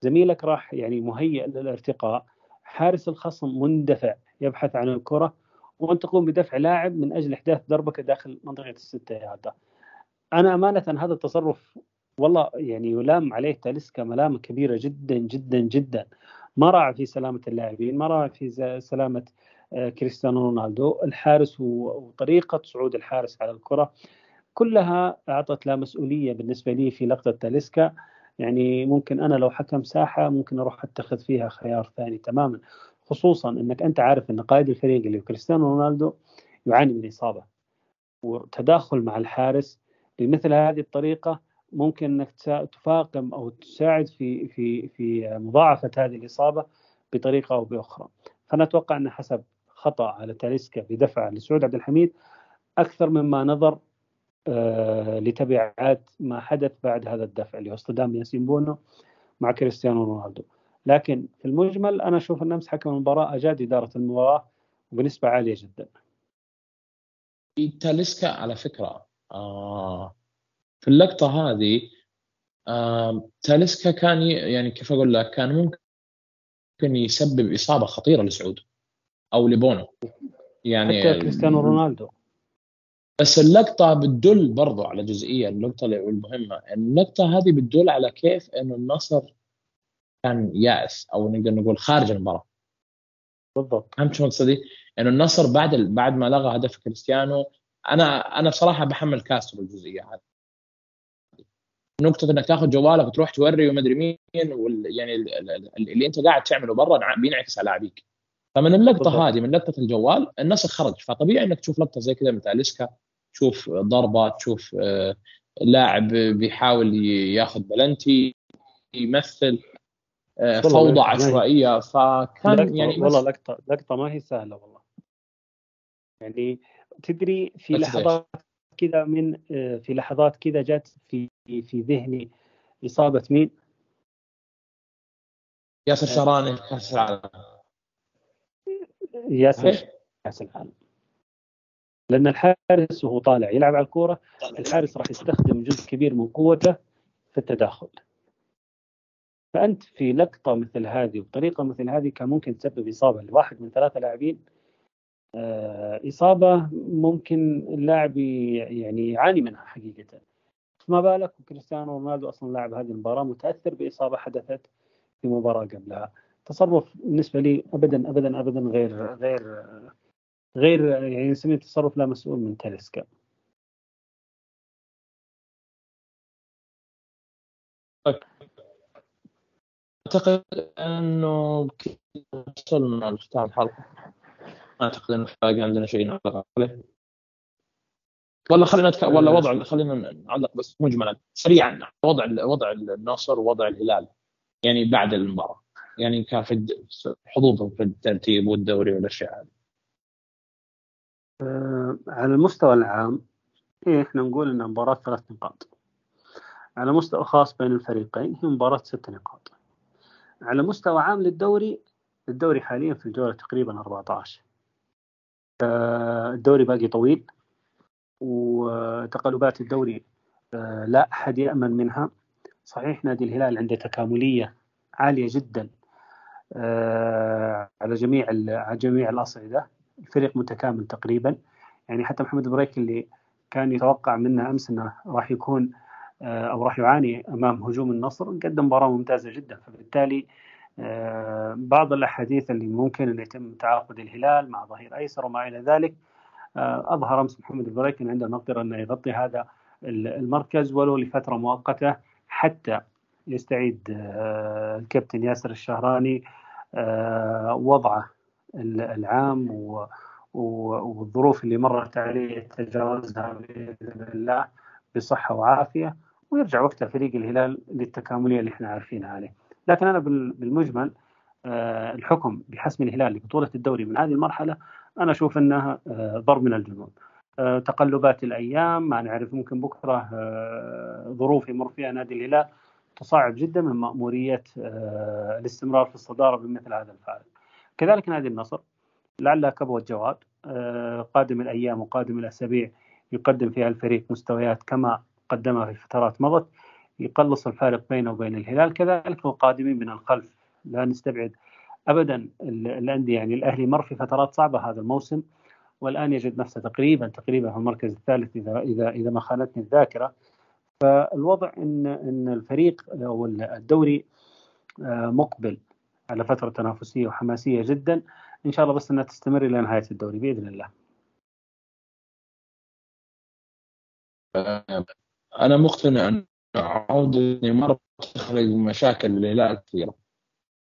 زميلك راح يعني مهيئ للارتقاء حارس الخصم مندفع يبحث عن الكرة وأنت تقوم بدفع لاعب من أجل إحداث دربكه داخل منطقة الستة ياردة أنا أمانة هذا التصرف والله يعني يلام عليه تاليسكا ملامة كبيرة جدا جدا جدا. ما راعى في سلامة اللاعبين ما راعى في سلامة آه، كريستيانو رونالدو. الحارس وطريقة صعود الحارس على الكرة كلها أعطت لا مسؤولية بالنسبة لي في لقطة تاليسكا. يعني ممكن أنا لو حكم ساحة ممكن أروح أتخذ فيها خيار ثاني تماما. خصوصا إنك أنت عارف إن قائد الفريق اللي كريستيانو رونالدو يعاني من إصابة وتداخل مع الحارس بمثل هذه الطريقة ممكن إنك تفاقم أو تساعد في في في مضاعفة هذه الإصابة بطريقة أو بأخرى. فأنا أتوقع ان حسب خطأ على تاليسكا بدفع لسعود عبد الحميد أكثر مما نظر لتبعات ما حدث بعد هذا الدفع اللي هو اصطدام ياسين بونو مع كريستيانو رونالدو. لكن في المجمل أنا أشوف أن أمس حكم المباراة أجاد إدارة المباراة بنسبة عالية جدا. تاليسكا على فكرة آه في اللقطة هذه آه تاليسكا كان يعني كيف أقول لك كان ممكن يسبب إصابة خطيرة لسعود أو لبونو. يعني حتى كريستيانو رونالدو. بس اللقطة بتدل برضو على جزئية النقطة المهمة. اللقطة هذه بتدل على كيف إنه النصر كان يائس أو نقدر نقول خارج المباراة. بالضبط. فهمت شو مقصدي؟ إنه النصر بعد بعد ما لغى هدف كريستيانو أنا أنا بصراحة بحمل كاسترو الجزئية هذه. نقطة إنك تاخذ جوالك وتروح توري ومدري مين وال يعني اللي أنت قاعد تعمله برا بينعكس على لاعبيك. فمن بالضبط. هذه من لقطة الجوال الناس خرج. فطبيعي إنك تشوف لقطة زي كذا مثل اليسكا تشوف ضربة تشوف آه، لاعب بيحاول ياخذ بلنتي يمثل آه، فوضى عشوائية. فكان يعني والله لقطة لقطة ما هي سهلة والله. يعني تدري في لحظات كذا من آه، في لحظات كذا جت في في ذهني إصابة مين؟ ياسر شهراني كاس العالم ياسر كاس العالم لأن الحارس وهو طالع يلعب على الكورة الحارس راح يستخدم جزء كبير من قوته في التداخل. فأنت في لقطة مثل هذه وبطريقة مثل هذه كان ممكن تسبب إصابة لواحد من ثلاثة لاعبين. آه، إصابة ممكن اللاعب يعني يعاني منها حقيقة. فما بالك وكريستيانو رونالدو أصلا لاعب هذه المباراة متأثر بإصابة حدثت في مباراة قبلها. تصرف بالنسبة لي ابدا ابدا ابدا غير غير غير يعني نسميه تصرف لا مسؤول من تاليسكا أعتقد أنه وصلنا لختام الحلقة. أعتقد انه باقي عندنا شيء نعلق عليه ولا خلينا نتك... ولا وضع خلينا نعلق بس مجملا سريعا وضع وضع النصر ووضع الهلال يعني بعد المباراة. يعني كان في حظوظهم في الترتيب والدوري والأشياء هذه. أه على المستوى العام إيه إحنا نقول إن مباراة ثلاث نقاط. على مستوى خاص بين الفريقين هي مباراة ست نقاط. على مستوى عام للدوري الدوري حاليا في الجولة تقريبا 14 أه الدوري باقي طويل وتقلبات الدوري أه لا أحد يأمن منها. صحيح نادي الهلال عنده تكاملية عالية جدا آه، على جميع على جميع الأصعدة. الفريق متكامل تقريبا. يعني حتى محمد بريك اللي كان يتوقع منه أمس إنه راح يكون آه، أو راح يعاني أمام هجوم النصر قدم مباراة ممتازة جدا. فبالتالي آه، بعض الأحاديث اللي ممكن ان يتم تعاقد الهلال مع ظهير أيسر وما إلى ذلك أظهر أمس محمد البريك ان عنده مقدرة إنه يغطي هذا المركز ولو لفترة مؤقتة حتى يستعيد الكابتن ياسر الشهراني آه، وضعه العام والظروف اللي مرت عليه يتجاوزها بإذن الله بصحة وعافية ويرجع وقتها فريق الهلال للتكاملية اللي إحنا عارفينها عليه. لكن أنا بالمجمل آه، الحكم بحسم الهلال لبطولة الدوري من هذه المرحلة أنا أشوف انها آه، ضرب من الجنون. تقلبات الأيام ما نعرف ممكن بكرة ظروف يمر فيها نادي الهلال تصعب جدا من مأمورية آه، الاستمرار في الصدارة بمثل هذا الفارق كذلك نادي النصر لعل كبوة جواد آه، قادم الأيام وقادم الأسابيع يقدم فيها الفريق مستويات كما قدمها في فترات مضت يقلص الفارق بينه وبين الهلال كذلك القادمين من الخلف. لا نستبعد ابدا الأندية يعني الأهلي مر في فترات صعبة هذا الموسم والآن يجد نفسه تقريبا تقريبا في المركز الثالث اذا اذا إذا ما خانتني الذاكرة. فالوضع ان إن الفريق أو الدوري آه، مقبل. على فترة تنافسية وحماسية جدا إن شاء الله بس إنها تستمر إلى نهاية الدوري بإذن الله. أنا مقتنع أن عودة نيمار تخلق مشاكل للهلال كثيرة.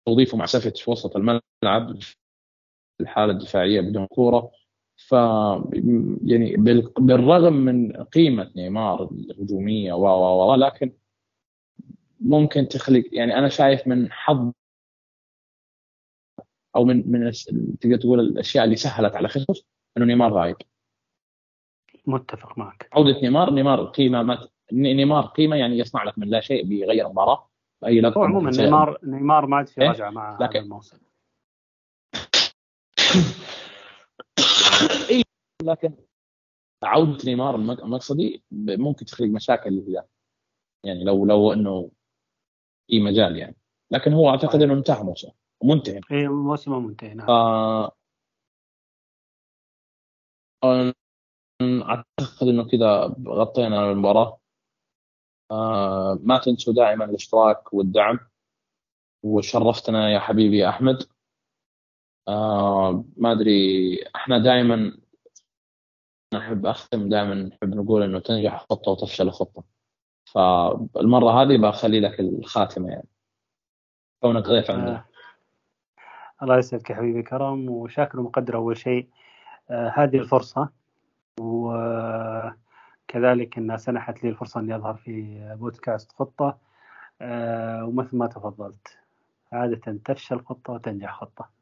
توظيفه مع سفت في وسط الملعب الحالة الدفاعية بدون كورة ف يعني بالرغم من قيمة نيمار الهجومية و و لكن ممكن تخلق يعني أنا شايف من حظ أو من من تقدر تقول الأشياء اللي سهلت على خصوص أنه نيمار غايب متفق معك. عودة نيمار نيمار قيمة ما نيمار قيمة يعني يصنع لك من لا شيء بيغير مباراة اي لقطه عموما نيمار نيمار ما عاد في إيه؟ رجعة مع هذا الموسم. اي لكن عودة نيمار المقصدي ممكن تخلق مشاكل للهلال يعني لو لو إنه في مجال يعني. لكن هو أعتقد إنه انتهى موسم منتهي اي موسمه منتهي نعم. أعتقد إنه كذا غطينا المباراة. آه ما تنسوا دائما الاشتراك والدعم. وشرفتنا يا حبيبي يا أحمد. آه ما أدري إحنا دائما نحب أختم دائما نحب نقول إنه تنجح خطة وتفشل خطة. فالمرة هذه بخلي لك الخاتمة يعني. كونك ضيف عندنا. آه. الله يسعدك يا حبيبي كرم وشاكر ومقدر أول شيء آه هذه الفرصة وكذلك إنها سنحت لي الفرصة إني أظهر في بودكاست خطة آه ومثل ما تفضلت عادة تفشل خطة وتنجح خطة.